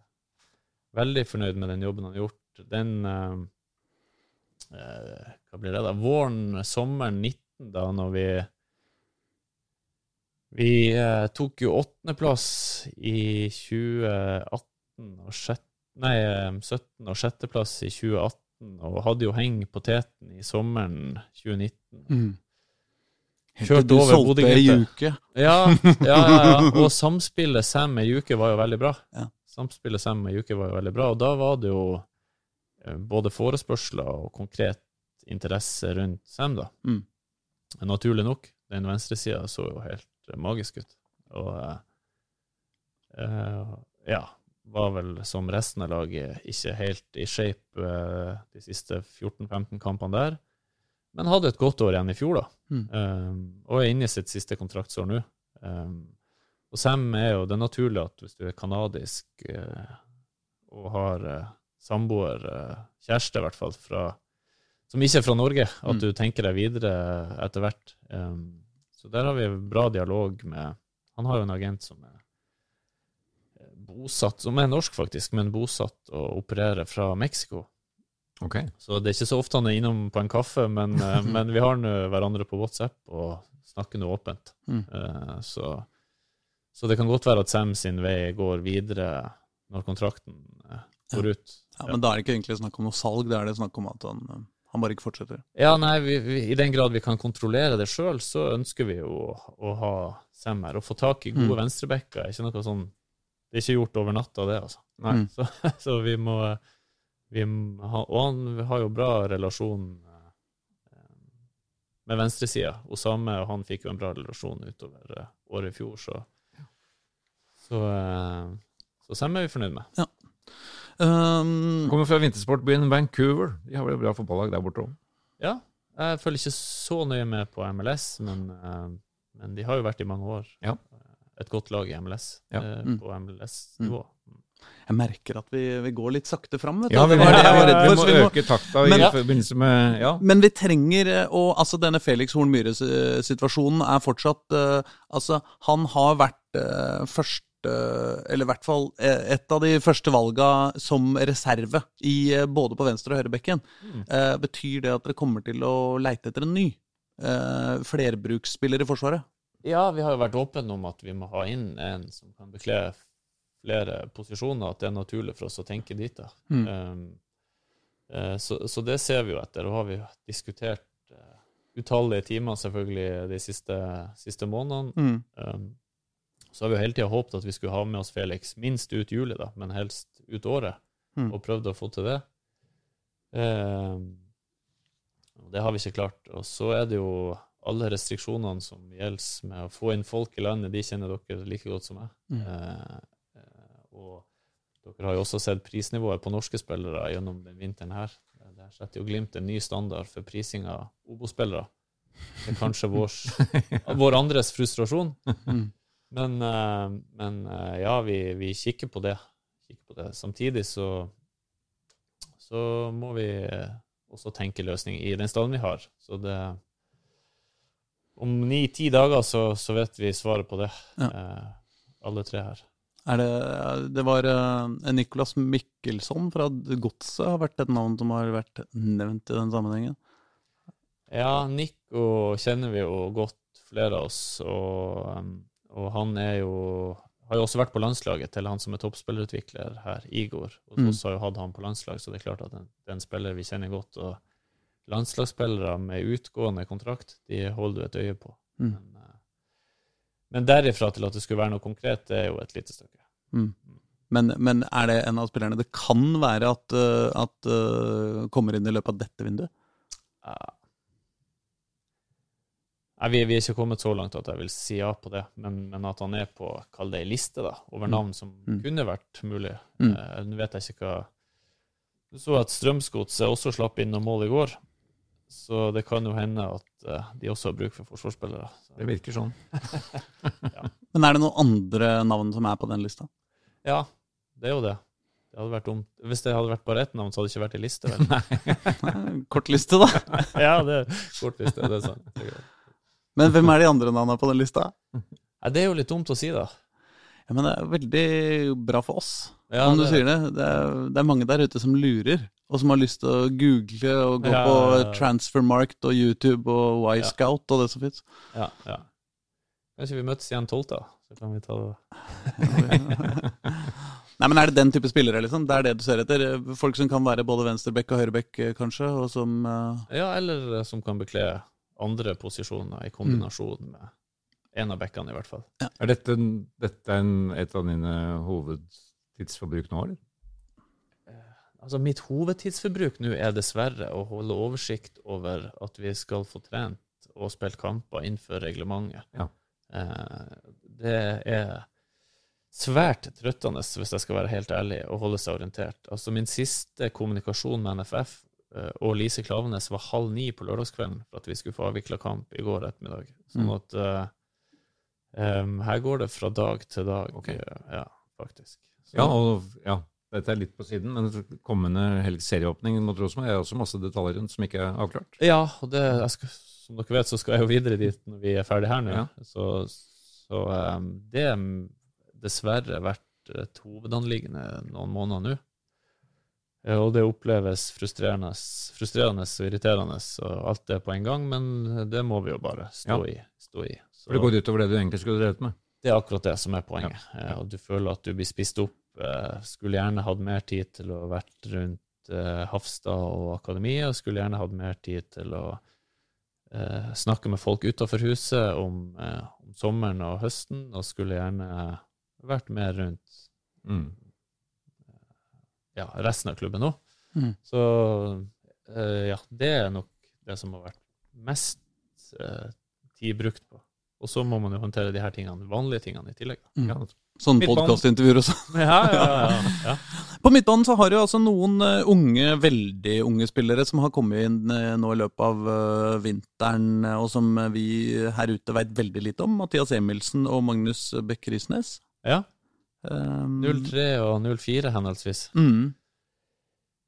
C: veldig fornøyd med den jobben han har gjort. Den Hva blir det, da? Våren, sommeren 19, da når vi Vi tok jo åttendeplass i 2018 og sjette Nei, eh, 17. og sjetteplass i 2018, og hadde jo heng på teten i sommeren 2019.
A: Mm.
C: Kjørt
A: du
C: over
A: solgte
C: ei
A: uke.
C: Ja, ja, ja, ja. Og samspillet Sam med Juke var jo veldig bra.
A: Ja.
C: Samspillet Sam med Juke var jo veldig bra, og da var det jo både forespørsler og konkret interesse rundt Sam, da.
A: Mm.
C: Naturlig nok. Den venstresida så jo helt eh, magisk ut. Og eh, eh, ja, var vel som resten av laget ikke helt i shape eh, de siste 14-15 kampene der. Men hadde et godt år igjen i fjor, da.
A: Mm.
C: Um, og er inne i sitt siste kontraktsår nå. Um, og Sam er jo Det er naturlig at hvis du er kanadisk uh, og har uh, samboer, uh, kjæreste i hvert fall, fra, som ikke er fra Norge, at
A: Mm.
C: du tenker deg videre etter hvert. Um, så der har vi bra dialog med Han har jo en agent som er eh, bosatt, som er norsk faktisk, men bosatt og opererer fra Mexico.
B: Okay.
C: Så det er ikke så ofte han er innom på en kaffe, men, eh, men vi har nå hverandre på WhatsApp og snakker nå åpent.
A: Mm.
C: Eh, Så, så det kan godt være at Sam sin vei går videre når kontrakten eh, går ut.
A: Ja, men da er det ikke egentlig snakk om noe salg, da er det snakk om at han, han bare ikke fortsetter.
C: Ja, nei, vi, vi, I den grad vi kan kontrollere det sjøl, så ønsker vi jo å, å ha Sam her. Å få tak i gode
A: Mm.
C: venstrebacker er ikke noe sånn Det er ikke gjort over natta, det, altså.
B: Nei.
A: Mm.
C: Så, så vi må, vi må ha, Og han har jo bra relasjon eh, med venstresida. Osame og han fikk jo en bra relasjon utover eh, året i fjor, så Så, eh, så Sem er vi fornøyd med.
A: Um,
B: Kommer fra vintersportbyen Vancouver. De har vel et bra fotballag der borte òg.
C: Ja, jeg følger ikke så nøye med på MLS, men, men de har jo vært i mange år.
B: Ja.
C: Et godt lag i MLS,
B: Ja.
C: eh,
A: Mm.
C: på MLS-nivå.
A: jeg merker at vi, vi går litt sakte fram. Vet du.
B: Ja, vi
A: var det jeg var redd
B: vi må øke takta i
A: Men-
B: forbindelse med Ja.
A: Men vi trenger eh, å Altså, denne Felix Horn Myhre-situasjonen er fortsatt uh, Altså, han har vært uh, første Eller i hvert fall eh, et av de første valga som reserve i eh, både på venstre- og høyrebekken.
C: Mm.
A: Eh, betyr det at dere kommer til å leite etter en ny eh, flerbruksspiller i Forsvaret?
C: Ja, vi har jo vært åpne om at vi må ha inn en som kan bekle flere posisjoner, at det er naturlig for oss å tenke dit. da.
A: Mm.
C: Um, så, så det ser vi jo etter, og har vi diskutert uh, utallige timer selvfølgelig de siste, siste månedene.
A: Mm.
C: Um, så har vi jo hele tida håpet at vi skulle ha med oss Felix minst ut juli, da, men helst ut året,
A: Mm.
C: og prøvd å få til det. Um, det har vi ikke klart. Og så er det jo alle restriksjonene som gjelder med å få inn folk i landet, de kjenner dere like godt som meg.
A: Mm.
C: Eh, eh, og Dere har jo også sett prisnivået på norske spillere gjennom den vinteren her. Der setter jo Glimt en ny standard for prising av Obo-spillere. Det er kanskje vår, vår andres frustrasjon.
A: Mm.
C: Men, eh, men eh, ja, vi, vi kikker på det. Kikker på det. Samtidig så, så må vi eh, også tenke løsning i den standen vi har. Så det Om ni-ti dager så, så vet vi svaret på det,
A: Ja.
C: eh, alle tre her.
A: Er det, det var uh, Nicolas Mikkelsson fra Godset har vært et navn som har vært nevnt i den sammenhengen.
C: Ja, Nico kjenner vi jo godt, flere av oss. Og, um, og han er jo har jo også vært på landslaget til han som er toppspillerutvikler her, Igor. Og
A: Mm.
C: oss har jo hatt han på landslag, så det er klart at det er en spiller vi kjenner godt. Og landslagsspillere med utgående kontrakt, de holder du et øye på.
A: Mm.
C: Men, eh, men derifra til at det skulle være noe konkret, det er jo et lite stykke.
A: Mm. Men, men er det en av spillerne det kan være at, uh, at uh, kommer inn i løpet av dette vinduet?
C: Uh, Nei, vi, vi er ikke kommet så langt at jeg vil si ja på det, men, men at han er på kall det ei liste da, over navn som
A: Mm.
C: kunne vært mulig.
A: Mm.
C: Eh, Nå vet jeg ikke hva Du så at Strømsgodset også slapp inn noen mål i går, så det kan jo hende at uh, de også har bruk for forsvarsspillere. Så,
B: Det virker sånn.
A: Men er det noen andre navn som er på den lista?
C: ja, det er jo det. Det hadde vært dumt. Hvis det hadde vært bare ett navn, så hadde det ikke vært ei liste. Vel?
A: Kort liste, da.
C: ja, det er kort liste. Det er sant. Det er.
A: Men hvem er de andre navnene på den lista?
C: Ja, det er jo litt dumt å si, da.
A: Ja, men det er veldig bra for oss,
C: Ja,
A: om du
C: det-
A: sier det. Det er, det er mange der ute som lurer, og som har lyst til å google og gå
C: Ja,
A: på. Transfermarkt og YouTube og Y-Scout og det som fins.
C: Ja, ja. Kanskje vi møtes igjen 12., da? Så kan vi ta det.
A: Nei, men Er det den type spillere, liksom? Det er det du ser etter? Folk som kan være både venstrebekk og høyrebekk, eh, kanskje, og som Uh...
C: Ja, eller eh, som kan bekle andre posisjoner i kombinasjon med en av bekkene, i hvert fall.
B: Er dette, dette en, et av dine hovedtidsforbruk nå, eller?
C: Altså, mitt hovedtidsforbruk nå er dessverre å holde oversikt over at vi skal få trent og spilt kamper innenfor reglementet.
B: Ja.
C: Eh, det er svært trøttende, hvis jeg skal være helt ærlig, å holde seg orientert. Altså, min siste kommunikasjon med NFF eh, og Lise Klavenes var halv ni på lørdagskvelden for at vi skulle få avvikla kamp i går ettermiddag. Sånn
A: Mm.
C: at eh, em, her går det fra dag til dag,
B: Ok.
C: eh, ja, faktisk. Så-
B: Ja, og ja, dette er litt på siden, men kommende helg serieåpning mot Rosenborg er også masse detaljer rundt som ikke er avklart.
C: Ja, og det, skal, som dere vet, så skal jeg jo videre dit når vi er ferdig her nå.
B: Ja.
C: Så, så um, det har dessverre vært et hovedanliggende noen måneder nå. Eh, Og det oppleves frustrerende, frustrerende og irriterende og alt det på en gang, men det må vi jo bare stå i. Stå i. Så
B: For det går utover det du egentlig skulle drevet med.
C: det er akkurat det som er poenget. Ja. Ja. du føler at du blir spist opp. Eh, Skulle gjerne hatt mer tid til å vært rundt eh, Hafstad og akademiet, og skulle gjerne hatt mer tid til å eh, snakke med folk utenfor huset om, eh, om sommeren og høsten, og skulle gjerne vært mer rundt
B: Mm.
C: ja, resten av klubben òg.
A: Mm.
C: Så eh, ja, det er nok det som har vært mest eh, tid brukt på. Og så må man jo håndtere de her tingene, vanlige tingene i tillegg.
A: Mm.
B: Ja,
A: Sånn podkastintervjuer og sånn.
C: Ja, ja, ja. ja.
A: På midtbanen så har jo altså noen eh, unge, veldig unge spillere som har kommet inn eh, nå i løpet av eh, vinteren, og som vi her ute veit veldig lite om. Mathias Emilsen og Magnus Beck Risnes.
C: ja.
A: Um,
C: 03 og 04 henholdsvis.
A: Mm,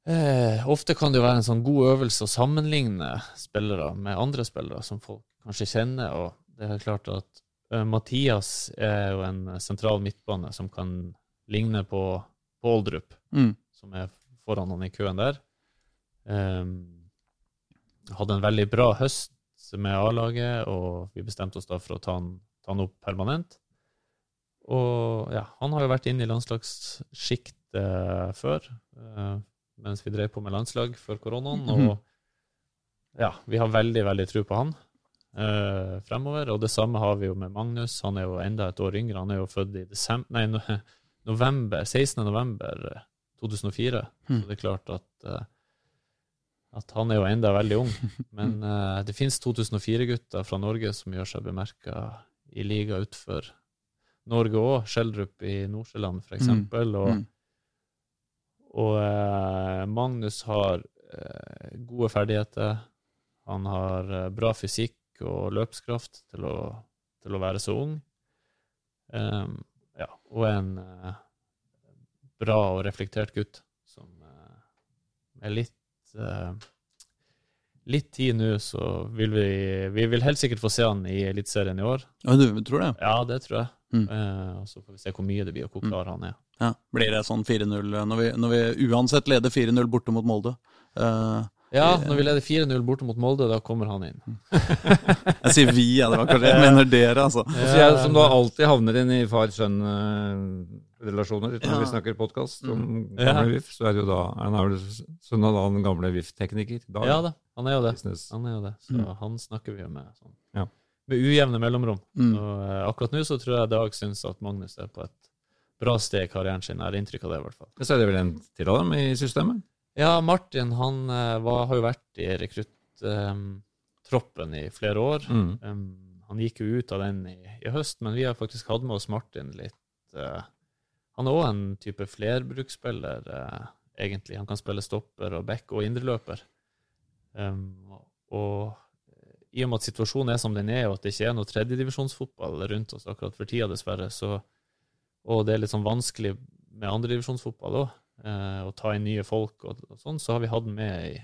C: Eh, ofte kan det jo være en sånn god øvelse å sammenligne spillere med andre spillere som folk kanskje kjenner, og det er klart at eh, Mathias er jo en sentral midtbane som kan ligne på på
A: mm,
C: som er foran han i køen der. Um, hadde en veldig bra høst med A-laget, og vi bestemte oss da for å ta han, ta han opp permanent. Og ja, han har jo vært inne i landslagssjiktet før, uh, mens vi drev på med landslag før koronaen.
A: Mhm.
C: Og ja, vi har veldig, veldig tro på han eh, fremover. Og det samme har vi jo med Magnus. Han er jo enda et år yngre. Han er jo født i desember, nei, november, 16. november eh, 2004.
A: Mm.
C: Så det er klart at, eh, at han er jo enda veldig ung. Men eh, det finnes 2004-gutter fra Norge som gjør seg bemerka i liga utenfor Norge òg. Skjeldrup i Nordsjøland, eksempel. Og,
A: mm.
C: og eh, Magnus har eh, gode ferdigheter. Han har eh, bra fysikk og løpskraft til å, til å være så ung. Um, ja, og en uh, bra og reflektert gutt som uh, er litt uh, Litt tid nå, så vil vi Vi vil helt sikkert få se han i Eliteserien i år.
A: Ja, du tror det?
C: Ja, det tror jeg.
A: Mm.
C: og så får vi se hvor mye det blir, og hvor klar han er.
A: Ja. Blir det sånn 4-0 når, vi- når vi uansett leder 4-0 borte mot Molde? Eh,
C: Ja, når vi leder 4-0 borte mot Molde, da kommer han inn.
A: jeg sier vi, ja, det var kanskje jeg mener dere, altså.
B: Ja, jeg, som da alltid havner inn i far-sønn-relasjoner når
A: Ja.
B: vi snakker podkast om
C: Ja.
B: gamle VIF, så er det jo da Han er vel sønn av den gamle VIF-tekniker.
C: Ja da, han er jo det.
B: Business.
C: Han er jo det. Så
A: Mm.
C: han snakker vi jo med sånn.
B: Ja.
C: Med ujevne mellomrom.
A: Mm.
C: Og eh, akkurat nå så tror jeg Dag syns at Magnus er på et bra sted i karrieren sin. Jeg har inntrykk av det, i hvert fall.
B: Så er det vel en til av dem i systemet?
C: Ja, Martin han eh, var, har jo vært i rekrutttroppen i flere år.
B: Mm.
C: Um, han gikk jo ut av den i, i høst, men vi har faktisk hatt med oss Martin litt. uh, han er òg en type flerbruksspiller, uh, egentlig. Han kan spille stopper og back og indreløper. Um, og i og med at situasjonen er som den er, og at det ikke er noe tredjedivisjonsfotball rundt oss akkurat for tida, dessverre, så, og det er litt sånn vanskelig med andredivisjonsfotball òg, eh, og ta inn nye folk og, og sånn, så har vi hatt med i,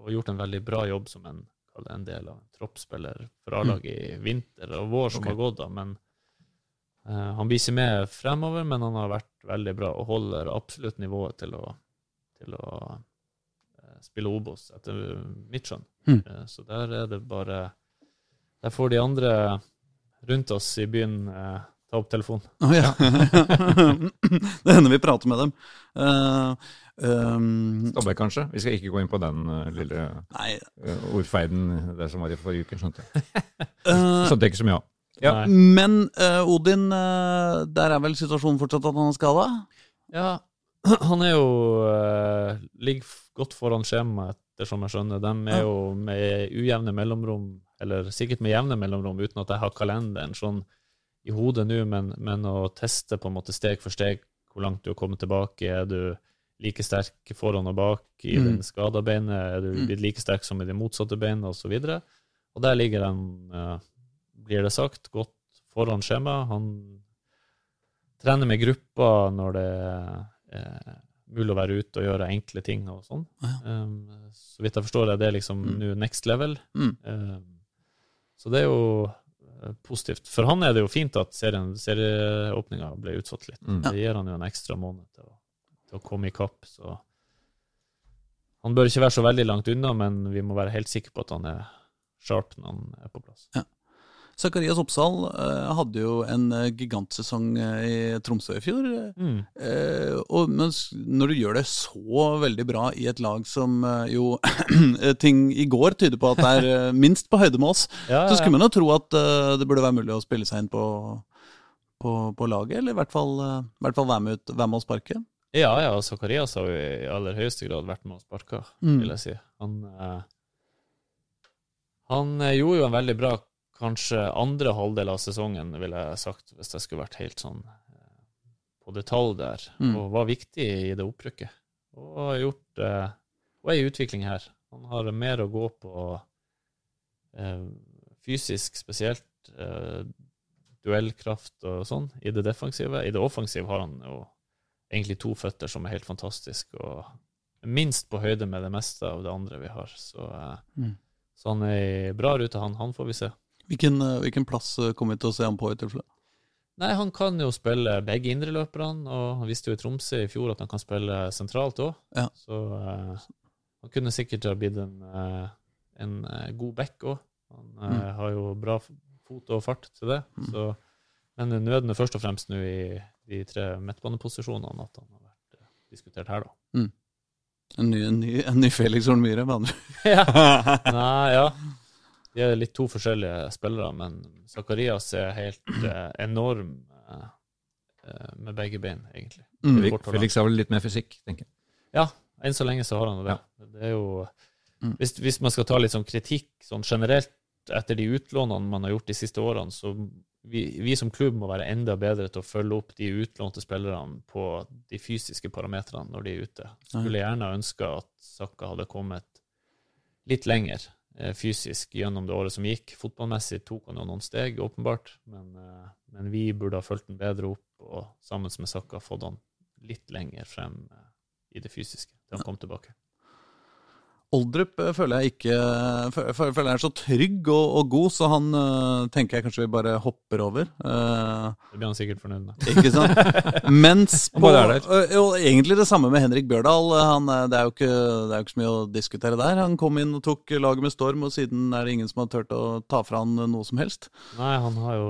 C: og gjort en veldig bra jobb som en, en del av en troppsspiller for A-laget i vinter og vår som
B: okay.
C: har gått. da, men eh, Han blir ikke med fremover, men han har vært veldig bra og holder absolutt nivået til å, til å eh, spille Obos, etter mitt skjønn.
A: Mm.
C: Eh, så der er det bare Der får de andre rundt oss i byen eh, ta opp telefonen.
A: Oh, ja. det hender vi prater med dem. Uh, um,
B: Stabbe, kanskje? Vi skal ikke gå inn på den uh, lille
A: nei
B: eh, ordfeiden der som var i forrige uke, skjønte jeg.
A: eh,
B: Skjønte jeg ikke så mye av. Ja.
A: Men eh, Odin, eh, der er vel situasjonen fortsatt at han er skada?
C: Ja, han er jo eh, Ligger godt foran skjemaet, ettersom jeg skjønner. De er
A: Ja.
C: jo med ujevne mellomrom, eller sikkert med jevne mellomrom, uten at jeg har kalenderen sånn i hodet nå, men, men å teste på en måte steg for steg hvor langt du har kommet tilbake. Er du like sterk foran og bak i
A: Mm.
C: den skada beinet? Er du
A: Mm.
C: blitt like sterk som i det motsatte beinet, osv.? Og, så og der ligger han, eh, blir det sagt, godt foran skjema. Han trener med grupper når det er mulig å være ute og gjøre enkle ting og sånn.
A: Ja.
C: Um, så vidt jeg forstår, er det liksom
A: Mm.
C: nå next level.
A: Mm.
C: Um, så det er jo eh, positivt. For han er det jo fint at serien, serieåpninga ble utsatt litt.
B: Mm.
C: Det gir han jo en ekstra måned til å, til å komme i kapp. Så han bør ikke være så veldig langt unna, men vi må være helt sikre på at han er sharp når han er på plass.
A: Zakarias Oppsal eh, hadde jo en eh, gigantsesong eh, i Tromsø i fjor.
C: Mm.
A: Og når du gjør det så veldig bra i et lag som jo Ting i går tyder på at det er minst på høyde med oss,
C: Ja,
A: så skulle man jo tro at det burde være mulig å spille seg inn på, på, på laget, eller i hvert fall, i hvert fall være, med ut, være med og sparke.
C: Ja, ja, Zakarias har jo i aller høyeste grad vært med og sparka,
A: Mm.
C: vil jeg si. Han, han gjorde jo en veldig bra kanskje andre halvdel av sesongen, ville jeg sagt, hvis jeg skulle vært helt sånn eh, på detalj der,
A: Mm.
C: og var viktig i det opprykket. Og har gjort eh, og er i utvikling her. Han har mer å gå på eh, fysisk spesielt, eh, duellkraft og sånn, i det defensive. I det offensive har han jo egentlig to føtter som er helt fantastiske, og minst på høyde med det meste av det andre vi har. Så,
A: Mm.
C: så han er i bra rute, han. Han får vi se.
A: Hvilken, eh, hvilken plass eh, kommer vi til å se ham på i tilfelle?
C: Nei, han kan jo spille begge indreløperne, og han visste jo i Tromsø i fjor at han kan spille sentralt òg.
A: Ja.
C: Så uh, han kunne sikkert ha blitt en, en god back òg. Han
A: mm.
C: uh, har jo bra fot og fart til det.
A: Mm.
C: Så, men nøden er først og fremst nå i de tre midtbaneposisjonene at han har vært uh, diskutert her, da.
A: En ny, en ny, en ny Felix Horn Myhre, med andre
C: ja. Nei, ja. De er litt to forskjellige spillere, men Zakarias er helt eh, enorm eh, eh, med begge bein, egentlig.
A: Mm.
C: Felix-
B: har vel litt mer fysikk, tenker jeg.
C: Ja, Enn så lenge så har han det. det. Det er jo
A: Mm.
C: hvis, hvis man skal ta litt sånn kritikk sånn generelt etter de utlånene man har gjort de siste årene, så vi, vi, som klubb må være enda bedre til å følge opp de utlånte spillerne på de fysiske parametrene når de er ute. Skulle gjerne ønske at Sakka hadde kommet litt lenger fysisk gjennom det året som gikk. Fotballmessig tok han jo noen steg, åpenbart, men, eh, men, vi burde ha fulgt den bedre opp og sammen med Saka fått han litt lenger frem eh, i det fysiske til han kom tilbake.
A: Oldrup eh, føler jeg ikke føler jeg er så trygg og, og god, så han uh, tenker jeg kanskje vi bare hopper over. Uh,
C: det blir han sikkert fornøyd med.
A: Ikke sant? Mens på jo, Egentlig det samme med Henrik Bjørdal. Han, det, er ikke, det, er jo ikke, så mye å diskutere der. Han kom inn og tok laget med storm, og siden er det ingen som har turt å ta fra han noe som helst.
C: Nei, han har jo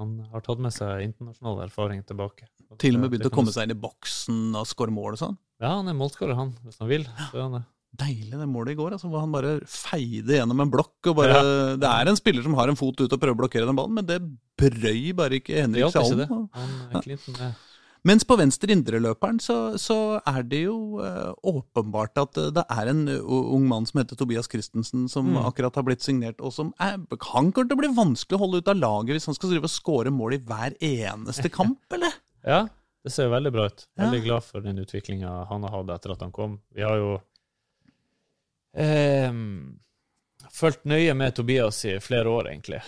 C: han har tatt med seg internasjonal erfaring tilbake.
A: Til og med begynt å komme seg inn i boksen og skåre mål og sånn?
C: Ja, han er målskårer, han, hvis han vil. Så er han det.
A: Deilig det målet i går, altså, hvor han bare feide gjennom en blokk. og bare, ja. Det er en spiller som har en fot ut og prøver å blokkere den ballen, men det brøy bare ikke Henrik Sjalm. Ja. Mens på venstre indreløperen så, så er det jo uh, åpenbart at det er en ung mann som heter Tobias Christensen, som mm. akkurat har blitt signert, og som er, han kommer til å bli vanskelig å holde ut av laget hvis han skal drive og skåre mål i hver eneste kamp, eller?
C: Ja, det ser veldig bra ut. Veldig glad for den utviklinga han har hatt etter at han kom. Vi har jo eh, fulgt nøye med Tobias i flere år, egentlig.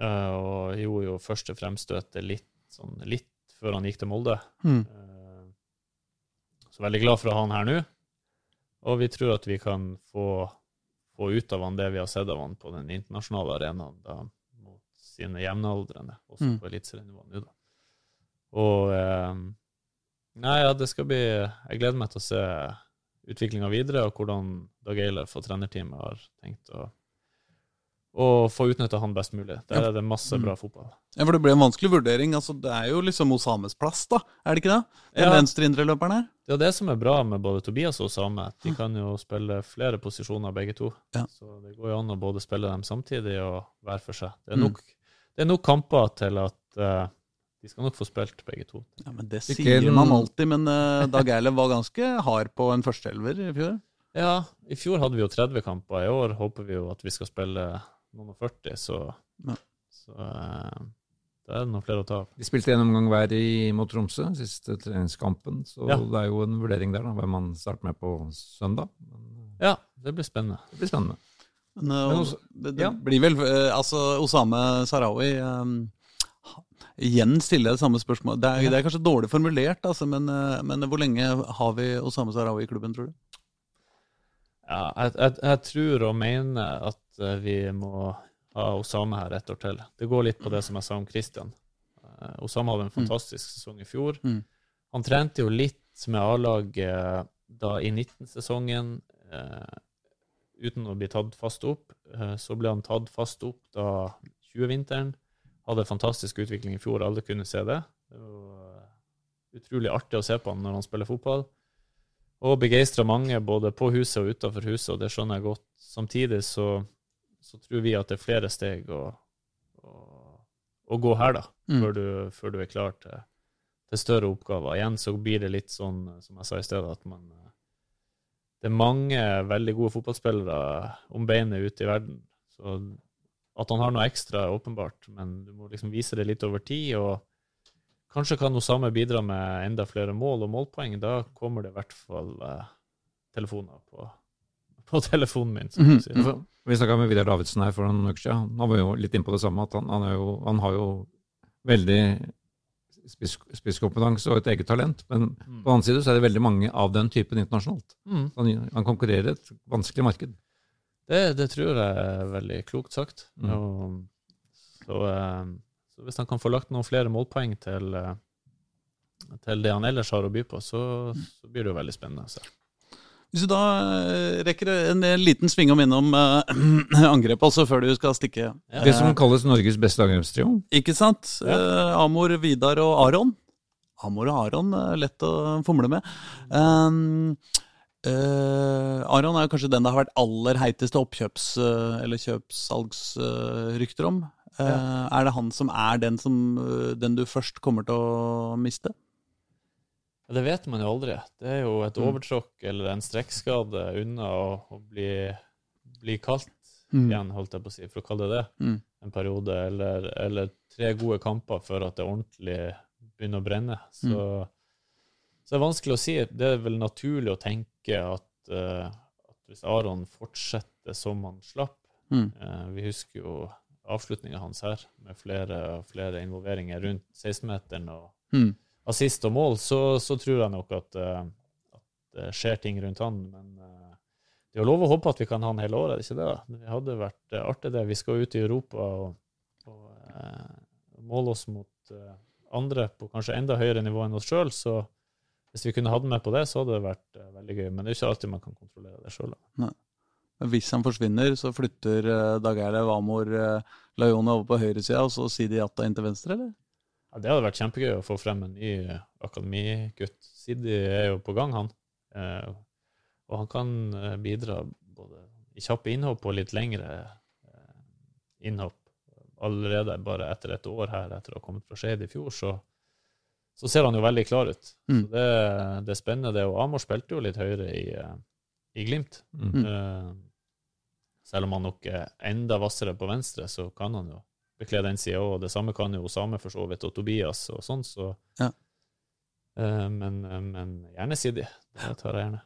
C: Eh, og gjorde jo første fremstøtet litt, sånn, litt før han gikk til Molde. Mm. Eh, så veldig glad for å ha han her nå. Og vi tror at vi kan få, få, ut av han det vi har sett av han på den internasjonale arenaen da, mot sine jevnaldrende, også mm. på eliteserienivå nå, da. Og eh, Nei, ja, det skal bli Jeg gleder meg til å se utviklinga videre, og hvordan Dag Eilef og trenerteamet har tenkt å, å få utnytta han best mulig. Der er det masse bra fotball.
A: Ja, For det blir en vanskelig vurdering. altså Det er jo liksom Osames plass, da? Er det ikke det? Den ja. venstreindreløperen her?
C: Det er det som er bra med både Tobias og Osame. De kan jo spille flere posisjoner, begge to. Ja. Så det går jo an å både spille dem samtidig og hver for seg. Det er mm. nok, mm. det er nok kamper til at uh, de skal nok få spilt, begge to.
A: Ja, men Det sier man alltid, men uh, Dag Eilev var ganske hard på en førsteelver i fjor?
C: Ja, i fjor hadde vi jo 30 kamper. I år håper vi jo at vi skal spille noen og 40, så, ja. så uh, det er noen flere å ta av.
B: De spilte en omgang hver i, mot Tromsø, siste treningskampen. Så ja. det er jo en vurdering der, da, hvem man starter med på søndag. Men,
C: uh, ja, det blir spennende.
B: Det blir spennende.
A: Men, Men også, det, det ja. blir vel Altså, Osame Sarawi um, igjen stiller jeg det samme spørsmålet. Det er, det er kanskje dårlig formulert, altså, men, eh, men, hvor lenge har vi Osama Sarawi i klubben, tror du?
C: Ja, jeg, jeg, jeg, tror og mener at eh, vi må ha Osama her et år til. Det går litt på det som jeg sa om Christian. Osame Osama hadde en mm. fantastisk mm. sesong i fjor. Mm. Han trente jo litt med A-laget da i 19-sesongen uh, uten å bli tatt fast opp. Uh, så ble han tatt fast opp da 20-vinteren hadde fantastisk utvikling i fjor, alle kunne se det. Det var eh, utrolig artig å se på han når han spiller fotball. Og begeistra mange både på huset og utafor huset, og det skjønner jeg godt. Samtidig så, så, tror vi at det er flere steg å, å, å gå her, da, mm. før, du, før, du, er klar til, til, større oppgaver. Igjen så blir det litt sånn, som jeg sa i stedet, at man eh, Det er mange veldig gode fotballspillere om beinet ute i verden. Så at han har noe ekstra, åpenbart, men du må liksom vise det litt over tid. og Kanskje kan noe samme bidra med enda flere mål og målpoeng. Da kommer det i hvert fall eh, telefoner på, på, telefonen min. som mm -hmm.
B: Vi snakka med Vidar Davidsen her for noen uker siden. Han var jo litt inne på det samme. at Han, han, jo, han har jo veldig spisskompetanse og et eget talent. Men mm. på den annen side så er det veldig mange av den typen internasjonalt. Mm. Han, han konkurrerer i et vanskelig marked.
C: Det, det, tror jeg er veldig klokt sagt. Mm. Og, så, eh, så, hvis han kan få lagt noen flere målpoeng til, eh, til det han ellers har å by på, så, så blir det jo veldig spennende Så.
A: Hvis du da eh, rekker en, en liten sving om innom uh, angrepet altså før du skal stikke
B: ja. Det som kalles Norges beste angrepstrio?
A: Ikke sant? Ja. Uh, Amor, Vidar og Aron. Amor og Aron, lett å fomle med. Um, Uh, Aron er jo kanskje den det har vært aller heiteste oppkjøps- uh, eller kjøpssalgsrykter uh, om. Ja. Er det han som er den, som, den du først kommer til å miste?
C: Det vet man jo aldri. Det er jo et mm. overtråkk eller en strekkskade unna å, å bli, bli, kalt mm. igjen, holdt jeg på å si, for å kalle det det. Mm. en periode, eller, eller, tre gode kamper før at det ordentlig begynner å brenne. Så, mm. så det er vanskelig å si. Det er vel naturlig å tenke at, uh, at hvis Aron fortsetter som han slapp mm. uh, Vi husker jo avslutninga hans her, med flere og flere involveringer rundt 16-meteren og mm. assist og mål, så, så, tror jeg nok at, uh, at, det skjer ting rundt han. Men det er jo lov å håpe at vi kan ha han hele året, er det ikke det? Det hadde vært artig, det. Vi skal ut i Europa og, og uh, måle oss mot uh, andre på kanskje enda høyere nivå enn oss sjøl. Så hvis vi kunne hatt med på det, så hadde det vært uh, veldig gøy. Men det er ikke alltid man kan kontrollere det sjøl.
A: Hvis han forsvinner, så flytter uh, Dag Erle Vamor uh, Laione over på høyresida, og så sier de Jatta inn til venstre, eller?
C: Ja, Det hadde vært kjempegøy å få frem en ny akademigutt. Sidi er jo på gang, han. Uh, og han kan eh, bidra både i kjappe innhopp og litt lengre eh, innhopp. Allerede bare etter et år her, etter å ha kommet fra Skeid i fjor, så, så, ser han jo veldig klar ut. Mm. Så det, det, er spennende, det. Og Amor spilte jo litt høyere i, eh, i Glimt. Mm. Uh, selv om han nok er enda hvassere på venstre, så kan han jo bekle den sida òg. Det samme kan jo Osame for så vidt, og Tobias og sånn, så ja. uh, men, men, gjerne Sidi. Det tar jeg gjerne.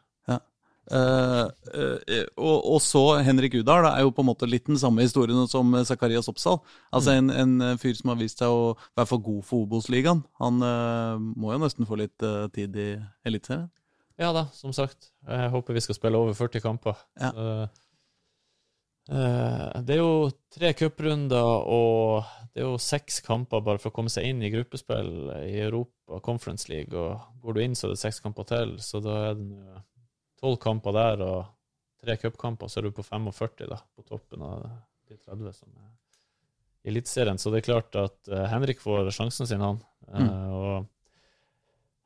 A: Uh, uh, og, og, så Henrik Udal er jo på en måte litt den samme historien som Zakarias Oppsal. Altså en, en, fyr som har vist seg å være for god for Obos-ligaen. Han uh, må jo nesten få litt tid i Eliteserien?
C: Ja da, som sagt. Jeg håper vi skal spille over 40 kamper. Ja. det er jo tre cuprunder og det er jo seks kamper bare for å komme seg inn i gruppespill i Europa Conference League. Og går du inn, så er det seks kamper til. Så da er det nå tolv kamper der og tre cupkamper, så er du på 45 da, på toppen av de 30 som er i Eliteserien. Så det er klart at uh, Henrik får sjansen sin, han. Uh, mm. Og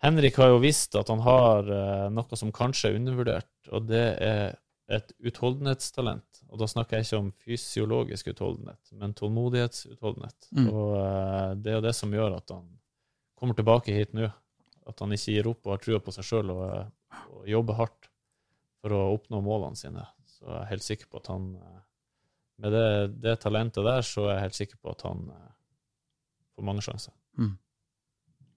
C: Henrik har jo visst at han har uh, noe som kanskje er undervurdert, og det er et utholdenhetstalent. Og da snakker jeg ikke om fysiologisk utholdenhet, men tålmodighetsutholdenhet. Mm. Og det er jo det som gjør at han kommer tilbake hit nå. At han ikke gir opp og har trua på seg sjøl og, og jobber hardt for å oppnå målene sine. Så jeg er helt sikker på at han eh, Med det, det talentet der, så er jeg helt sikker på at han eh, får mange sjanser. Mm.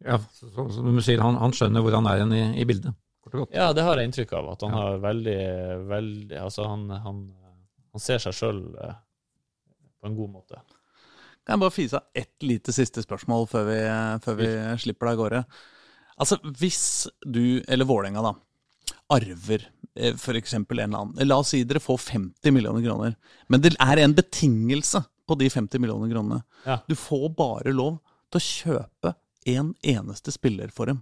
B: Ja, som så, du sier, han, han, skjønner hvor han er igjen i, i bildet? Kort og godt.
C: Ja, det har jeg inntrykk av. At han ja. har veldig, veldig Altså, han, han, han ser seg sjøl eh, på en god måte.
A: Kan jeg bare fise av ett lite siste spørsmål før vi, før vi slipper deg av gårde? Altså, hvis du, eller Vålerenga, da, arver eh, f.eks. en eller annen La oss si dere får 50 millioner kroner, men det er en betingelse på de 50 millioner kronene. Ja. Du får bare lov til å kjøpe en eneste spiller for dem.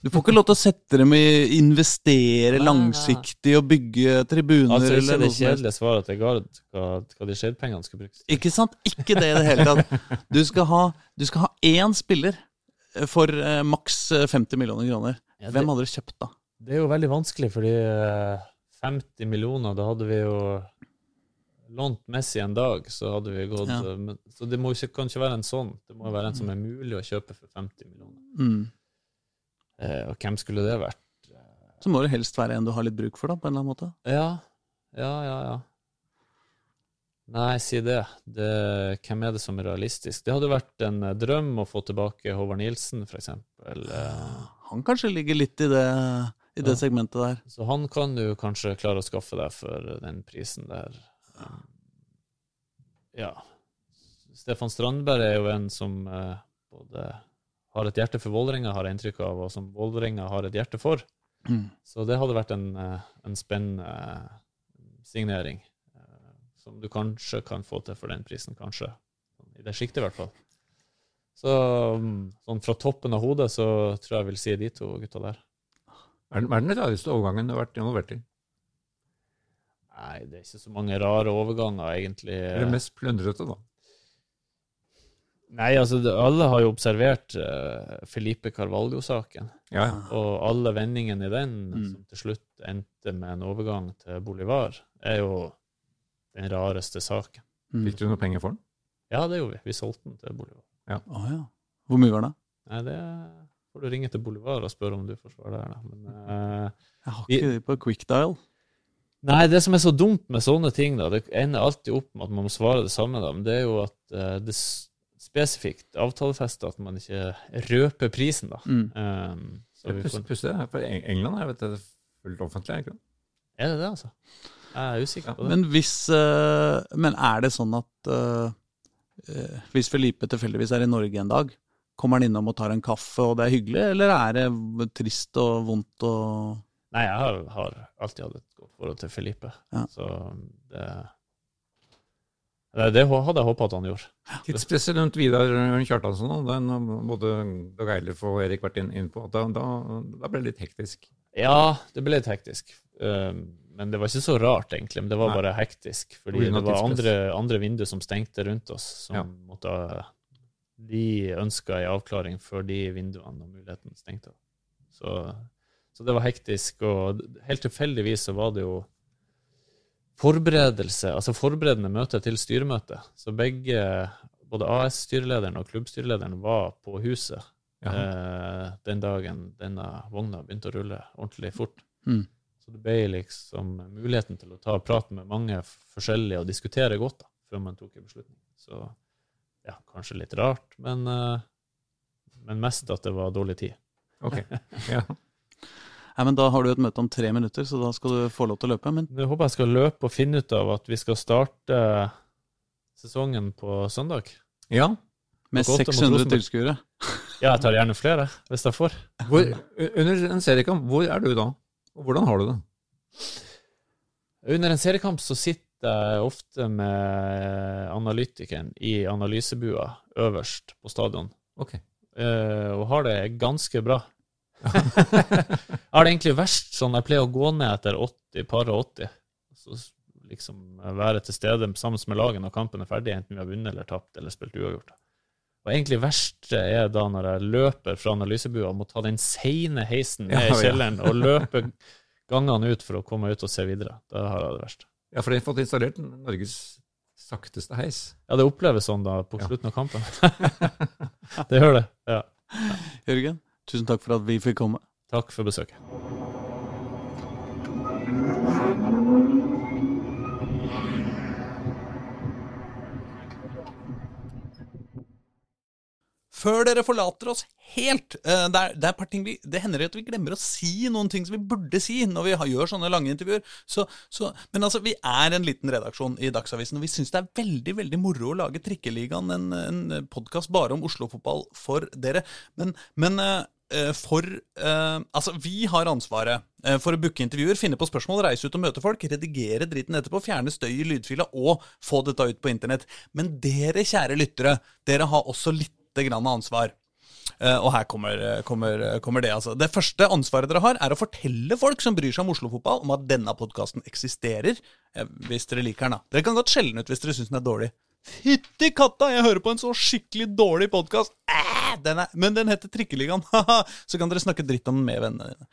A: Du får ikke lov til å sette dem i investere langsiktig og bygge tribuner.
C: Altså, ikke det kjedelige svaret til Gard hva, hva de skjedpengene skal brukes
A: til. Ikke sant? Ikke det i det hele tatt. Du skal ha, du skal ha én spiller for eh, maks 50 millioner kroner. Hvem hadde dere kjøpt da?
C: Det er jo veldig vanskelig, fordi 50 eh, millioner, da hadde vi jo lånt Messi en dag, så hadde vi gått ja. men, så det må, kan ikke være en sånn. Det må være en som er mulig å kjøpe for 50 millioner. Mm. Eh, og hvem skulle det vært?
A: Så må det helst være en du har litt bruk for, da, på en eller annen måte?
C: Ja. Ja, ja, ja. Nei, si det. det. Hvem er det som er realistisk? Det hadde vært en eh, drøm å få tilbake Håvard Nielsen, f.eks.
A: Han kanskje ligger litt i det i det segmentet der.
C: Så han kan du kanskje klare å skaffe deg for den prisen der. Ja. Stefan Strandberg er jo en som eh, både har et hjerte for Vålerenga, har jeg inntrykk av, og som Vålerenga har et hjerte for. Mm. Så det hadde vært en, eh, en spennende eh, signering, som du kanskje kan få til for den prisen, kanskje. I det sjiktet, i hvert fall. Så mm, sånn fra toppen av hodet så tror jeg jeg vil si de to gutta der.
B: Hva er den rareste overgangen du har vært involvert i?
C: Nei, det er ikke så mange rare overganger, egentlig.
B: Er det mest plundrete, da?
C: Nei, altså alle har jo observert uh, Felipe Carvalho-saken. Ja. Og alle vendingene i den, mm. som til slutt endte med en overgang til Bolivar, er jo den rareste saken.
B: Mm. Fikk du noe penger for den?
C: Ja, det gjorde vi. Vi solgte den til Bolivar.
A: Ja. Oh, ja. Hvor mye var det?
C: Nei, det får du ringe til Bolivar og spørre om du får svar der. Da. Men, uh,
A: jeg har ikke det på quickdial.
C: Nei, det som er så dumt med sånne ting, da, det ender alltid opp med at man må svare det samme, da, men det er jo at uh, det spesifikt avtalefester at man ikke røper prisen, da.
A: Mm.
C: Um, så vi får,
B: Pussig, det. For England vet det er fullt offentlig, er ikke sant?
C: er det det, altså? Jeg er usikker på det.
A: Men hvis uh, Men er det sånn at uh, hvis Felipe tilfeldigvis er i Norge en dag, kommer han innom og tar en kaffe, og det er hyggelig, eller er det trist og vondt og
C: Nei, jeg har, har alltid hatt et godt forhold til Felipe,
A: Ja.
C: så det det, det hadde jeg håpa at han gjorde.
B: Tidspresset rundt Vidar Kjartansson, den både Dag Eilif og Erik vært inn, på. Da, da, da ble det litt hektisk.
C: Ja, det ble litt hektisk. Um, men det var ikke så rart, egentlig. Men det var
B: Nei.
C: bare hektisk. Fordi det var andre, andre vinduer som stengte rundt oss, som
B: Ja.
C: måtte De ønska en avklaring før de vinduene og muligheten stengte. Så, så det var hektisk. Og helt tilfeldigvis så var det jo forberedelse, altså forberedende møte til styremøte. Så begge, både AS-styrelederen og klubbstyrelederen, var på huset eh, den dagen denne vogna begynte å rulle ordentlig fort.
A: Mm.
C: Så det ble liksom muligheten til å ta praten med mange forskjellige og diskutere godt da, før man tok en beslutning. Så ja, kanskje litt rart, men, eh, men mest at det var dårlig tid.
B: Ok. Ja.
A: Nei, men Da har du et møte om tre minutter, så da skal du få lov til å løpe. Men
C: jeg håper jeg skal løpe og finne ut av at vi skal starte sesongen på søndag.
B: ja.
A: med
C: Godt, da må
A: 600 tilskuere
C: Ja, jeg tar gjerne flere, hvis jeg får.
B: Hvor, under en seriekamp, hvor er du da? Og hvordan har du det?
C: Under en seriekamp så sitter jeg ofte med analytikeren i analysebua øverst på stadion,
B: okay.
C: eh, og har det ganske bra. jeg har det egentlig verst sånn jeg pleier å gå ned etter 80, par og 80. Så liksom være til stede sammen med laget når kampen er ferdig, enten vi har vunnet eller tapt eller spilt uavgjort. Og egentlig verst er da når jeg løper fra analysebua og må ta den seine heisen ned
B: Ja,
C: i
B: ja.
C: kjelleren og løpe gangene ut for å komme ut og se videre. Da har jeg det verst.
B: Ja, for de har fått installert Norges sakteste heis.
C: Ja, det oppleves sånn da på
B: Ja.
C: slutten av kampen. det gjør det. Ja.
A: Jørgen, tusen takk for at vi fikk komme.
C: Takk for besøket.
A: Før dere forlater oss helt eh, det, er, det, er vi, det hender at vi glemmer å si noen ting som vi burde si når vi har, gjør sånne lange intervjuer. Så, så, men altså, vi er en liten redaksjon i Dagsavisen, og vi syns det er veldig veldig moro å lage Trikkeligaen, en, en podkast bare om Oslo-fotball for dere. Men, men eh, eh, for eh, Altså, vi har ansvaret for å booke intervjuer, finne på spørsmål, reise ut og møte folk, redigere dritten etterpå, fjerne støy i lydfila og få dette ut på internett. Men dere, kjære lyttere, dere har også lite grann ansvar. Eh, og her kommer, kommer, kommer det, altså. Det første ansvaret dere har, er å fortelle folk som bryr seg om Oslo-fotball, om at denne podkasten eksisterer. Eh, hvis dere liker den, da. Dere kan godt skjelle den ut hvis dere syns den er dårlig. Fytti katta, jeg hører på en så skikkelig dårlig podkast! Men den heter Trikkeligaen! Så kan dere snakke dritt om den med vennene dine.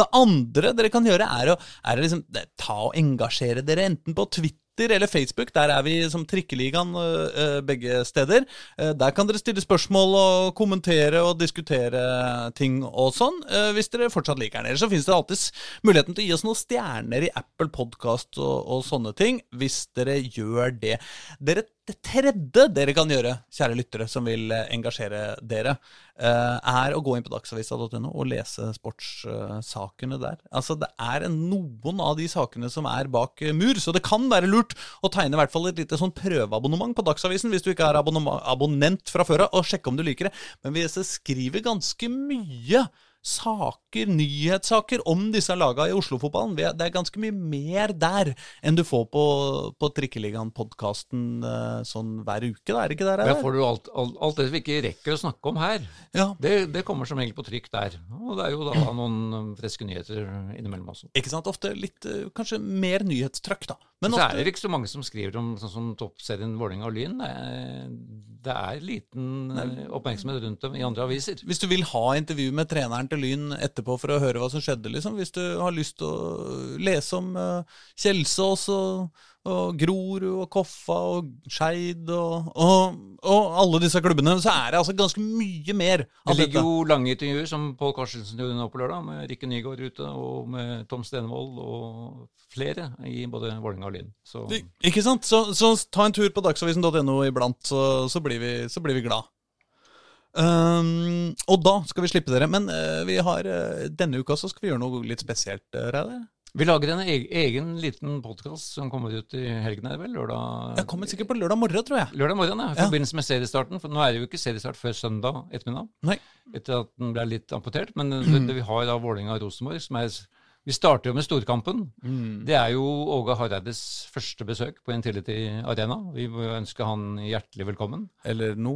A: Det andre dere kan gjøre, er å, er å liksom, ta og engasjere dere, enten på Twitter eller Facebook. Der er vi som Trikkeligaen øh, begge steder. Eh, Der kan dere stille spørsmål og kommentere og diskutere ting og sånn, eh, hvis dere fortsatt liker den. Ellers så finnes det alltids muligheten til å gi oss noen stjerner i Apple Podcast og, og sånne ting, hvis dere gjør det. Dere, det tredje dere kan gjøre, kjære lyttere som vil eh, engasjere dere, eh, er å gå inn på dagsavisa.no og lese sportssakene der. Altså, det er noen av de sakene som er bak eh, mur, så det kan være lurt å tegne i hvert fall et lite sånn prøveabonnement på Dagsavisen hvis du ikke er abonnent fra før av, og sjekke om du liker det. Men vi skriver ganske mye saker, nyhetssaker om disse lagene i Oslo-fotballen. Det er ganske mye mer der enn du får på, på Trikkeligaen-podkasten sånn hver uke, da, er det ikke der?
B: Der får du alt, alt, alt det vi ikke rekker å snakke om her.
A: Ja,
B: Det, det kommer som regel på trykk der. Og det er jo da noen um, friske nyheter innimellom også.
A: ikke sant? Ofte litt, eh, kanskje mer nyhetstrykk, da. Men
B: så er det ikke så mange som skriver om sånn som toppserien Vålerenga og Lyn. Det er, liten eh, oppmerksomhet rundt dem i andre aviser.
A: hvis du vil ha intervju med treneren til Lyn etterpå for å høre hva som skjedde, liksom. Hvis du har lyst til å lese om uh, Kjelsås og, og Grorud og Koffa og Skeid og, og, og, alle disse klubbene, så er det altså ganske mye mer.
B: Det ligger jo lange intervjuer, som Pål Karstensen gjorde nå på lørdag, med Rikke Nygaard ute, og med Tom Stenvold og flere i både Vålerenga og Lyn. Så.
A: Ikke sant? Så, så, ta en tur på dagsavisen.no iblant, så, så, blir vi, så blir vi glad. Um, og da skal vi slippe dere. Men uh, vi har uh, denne uka så skal vi gjøre noe litt spesielt. Uh, Reidar.
B: Vi lager en egen, egen liten podkast som kommer ut i helgen. her vel? Lørdag
A: Den kommer sikkert på lørdag morgen, tror jeg.
B: Lørdag morgen, ja. I forbindelse med seriestarten. For nå er det jo ikke seriestart før søndag ettermiddag.
A: Nei.
B: Etter at den ble litt amputert. Men det, det, vi har da Vålerenga og Rosenborg, som er vi starter jo med storkampen. Mm. Det er jo Åge Hareides første besøk på Intility Arena. Vi må ønske han hjertelig velkommen.
A: Eller nå.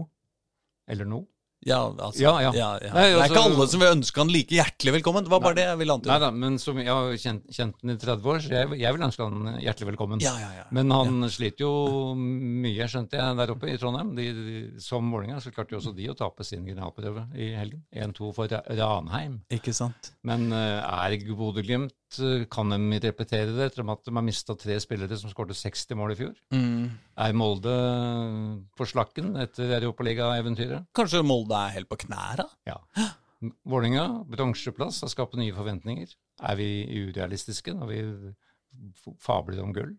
B: Eller nå.
A: Ja, altså, ja, ja. ja, ja. Nei, altså, det er ikke altså- alle som vil ønske han like hjertelig velkommen. Det var bare nei, det jeg ville antyde.
B: Nei da, men som jeg har kjent, kjent han i 30 år, så jeg, jeg, vil ønske han hjertelig velkommen.
A: Ja, ja, ja.
B: Men han sliter jo mye, skjønte jeg, der oppe i Trondheim. De, de, som Vålerenga så klarte jo også de å tape sin generalprøve i helgen. 1-2 for Ranheim.
A: Ikke sant.
B: Men uh, er Bodø-Glimt Eh, kan de repetere det etter at de har mista tre spillere som skåret 60 mål i fjor? Mm. Er Molde på slakken etter Europaliga-eventyret?
A: Kanskje Molde er helt på knæra?
B: Ja. Vålerenga, bronseplass, har skapt nye forventninger. Er vi urealistiske når vi fabler om gull?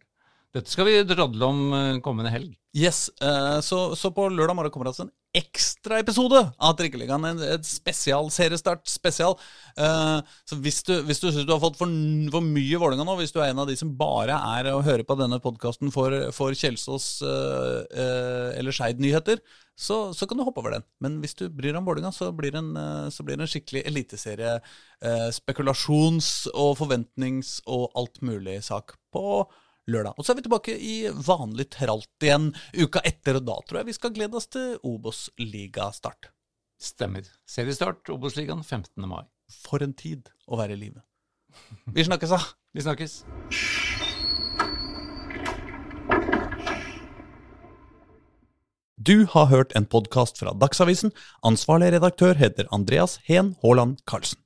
B: Dette skal vi drodle om eh, kommende helg.
A: Yes, så, så, på lørdag morgen kommer det altså en ekstraepisode av Trikkeligaen. En, en spesial seriestart spesial. Uh, så hvis du, hvis du syns du har fått for, for mye Vålerenga nå, hvis du er en av de som bare er å høre på denne podkasten for, for Kjelsås uh, uh, eller Skeid-nyheter, så, så, kan du hoppe over den. Men hvis du bryr deg om Vålerenga, så, blir det blir det en skikkelig eliteserie, spekulasjons- og forventnings- og alt mulig sak på lørdag. Og så er vi tilbake i vanlig tralt igjen uka etter, og da tror jeg vi skal glede oss til Obos-ligastart.
B: Stemmer. Seriestart Obos-ligaen 15. mai.
A: For en tid å være i live. Vi snakkes, da.
B: Vi snakkes.
A: Du har hørt en podkast fra Dagsavisen. Ansvarlig redaktør heter Andreas Heen Haaland Karlsen.